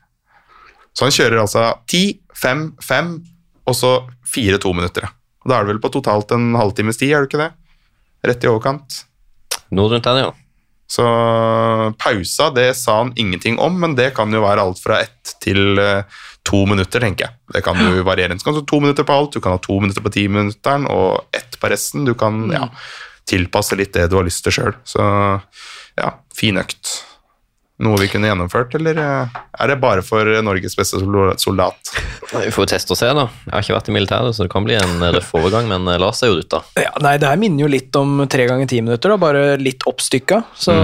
[SPEAKER 1] Så han kjører altså ti, fem, fem, og så fire to minutter. Og Da er det vel på totalt en halvtimes tid, er det ikke det? Rett i overkant.
[SPEAKER 2] Noe rundt der, ja.
[SPEAKER 1] Så pausa, det sa han ingenting om, men det kan jo være alt fra ett til eh, to minutter, tenker jeg. Det kan jo variere. Du kan ha to minutter på alt, du kan ha to minutter på timinutteren og ett på resten. Du kan ja, tilpasse litt det du har lyst til sjøl. Så ja, fin økt. Noe vi kunne gjennomført, eller eh, er det bare for Norges beste soldat?
[SPEAKER 2] Vi får teste og se, da. Jeg har ikke vært i militæret, så det kan bli en røff overgang, men eh, Lars er jo ute.
[SPEAKER 3] Ja, nei, det her minner jo litt om tre ganger ti minutter, da, bare litt oppstykka. Så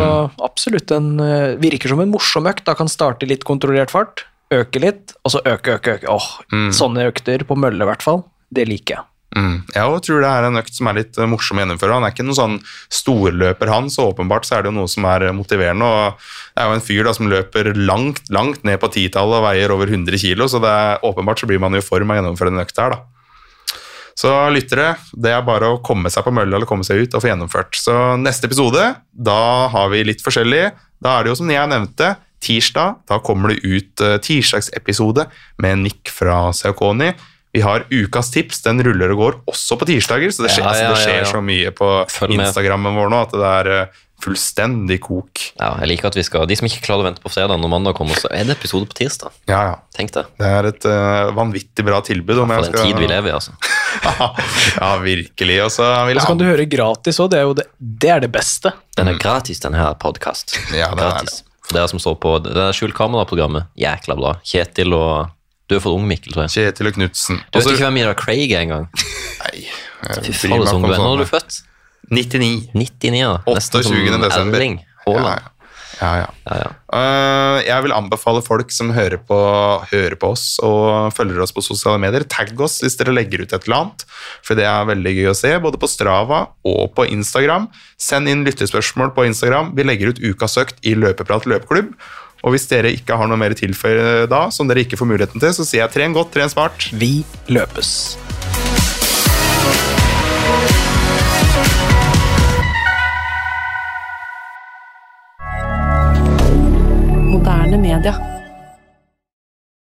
[SPEAKER 3] absolutt en eh, Virker som en morsom økt. Da kan starte i litt kontrollert fart, øke litt, og så øke, øke, øke. Åh, Sånne økter på mølle, i hvert fall. Det liker jeg.
[SPEAKER 1] Mm. Jeg tror det er en økt som er litt eh, morsom å gjennomføre. Han er ikke noen sånn storløper, han, så åpenbart så er det jo noe som er eh, motiverende. og Det er jo en fyr da som løper langt langt ned på titallet og veier over 100 kg, så det er, åpenbart så blir man i form av å gjennomføre den økta her. da. Så lyttere, det er bare å komme seg på mølla eller komme seg ut og få gjennomført. Så neste episode, da har vi litt forskjellig. Da er det jo som jeg nevnte, tirsdag. Da kommer det ut uh, tirsdagsepisode med Nick fra Seokoni. Vi har ukas tips, den ruller og går også på tirsdager, så det skjer,
[SPEAKER 2] Ja,
[SPEAKER 1] ja,
[SPEAKER 2] ja,
[SPEAKER 1] det skjer
[SPEAKER 2] ja, ja.
[SPEAKER 1] så mye på. Instagrammen vår nå at det er uh, fullstendig kok.
[SPEAKER 2] Ja, jeg liker at vi skal, De som ikke klarer å vente på fredag når mandag kommer, så er det episode på tirsdag.
[SPEAKER 1] Ja, ja.
[SPEAKER 2] Tenk det.
[SPEAKER 1] Det er et uh, vanvittig bra tilbud. Om
[SPEAKER 2] For
[SPEAKER 1] jeg
[SPEAKER 2] den
[SPEAKER 1] skal...
[SPEAKER 2] tid vi lever i, altså. [LAUGHS]
[SPEAKER 1] ja, virkelig. Og så vil
[SPEAKER 3] kan du høre gratis òg, det, det, det er det beste.
[SPEAKER 2] Den er gratis, denne her podkast.
[SPEAKER 1] Ja, det er
[SPEAKER 2] det. For dere som står på det er skjult kamera-programmet, jækla bra. Kjetil og Du er for ung, Mikkel, tror jeg.
[SPEAKER 1] Kjetil og Knutsen.
[SPEAKER 2] Du vet ikke hvem Mira Craig er engang?
[SPEAKER 1] Nei,
[SPEAKER 2] Fy faen, så ung du er. Når er du født?
[SPEAKER 1] 99.
[SPEAKER 2] 99, ja. Nesten
[SPEAKER 1] 28.
[SPEAKER 2] som
[SPEAKER 1] desember.
[SPEAKER 2] Erling Haaland.
[SPEAKER 1] ja. Ja,
[SPEAKER 2] ja. Ja.
[SPEAKER 1] Eh, jeg vil anbefale folk som hører på, hører på oss og følger oss på sosiale medier, tagg oss hvis dere legger ut et eller annet, for det er veldig gøy å se, både på Strava og på Instagram. Send inn lyttespørsmål på Instagram. Vi legger ut ukas økt i Løpeprat løpeklubb. Og hvis dere ikke har noe mer å tilføye da, som dere ikke får muligheten til, så sier jeg tren godt, tren smart.
[SPEAKER 3] Vi løpes.
[SPEAKER 4] Moderne media.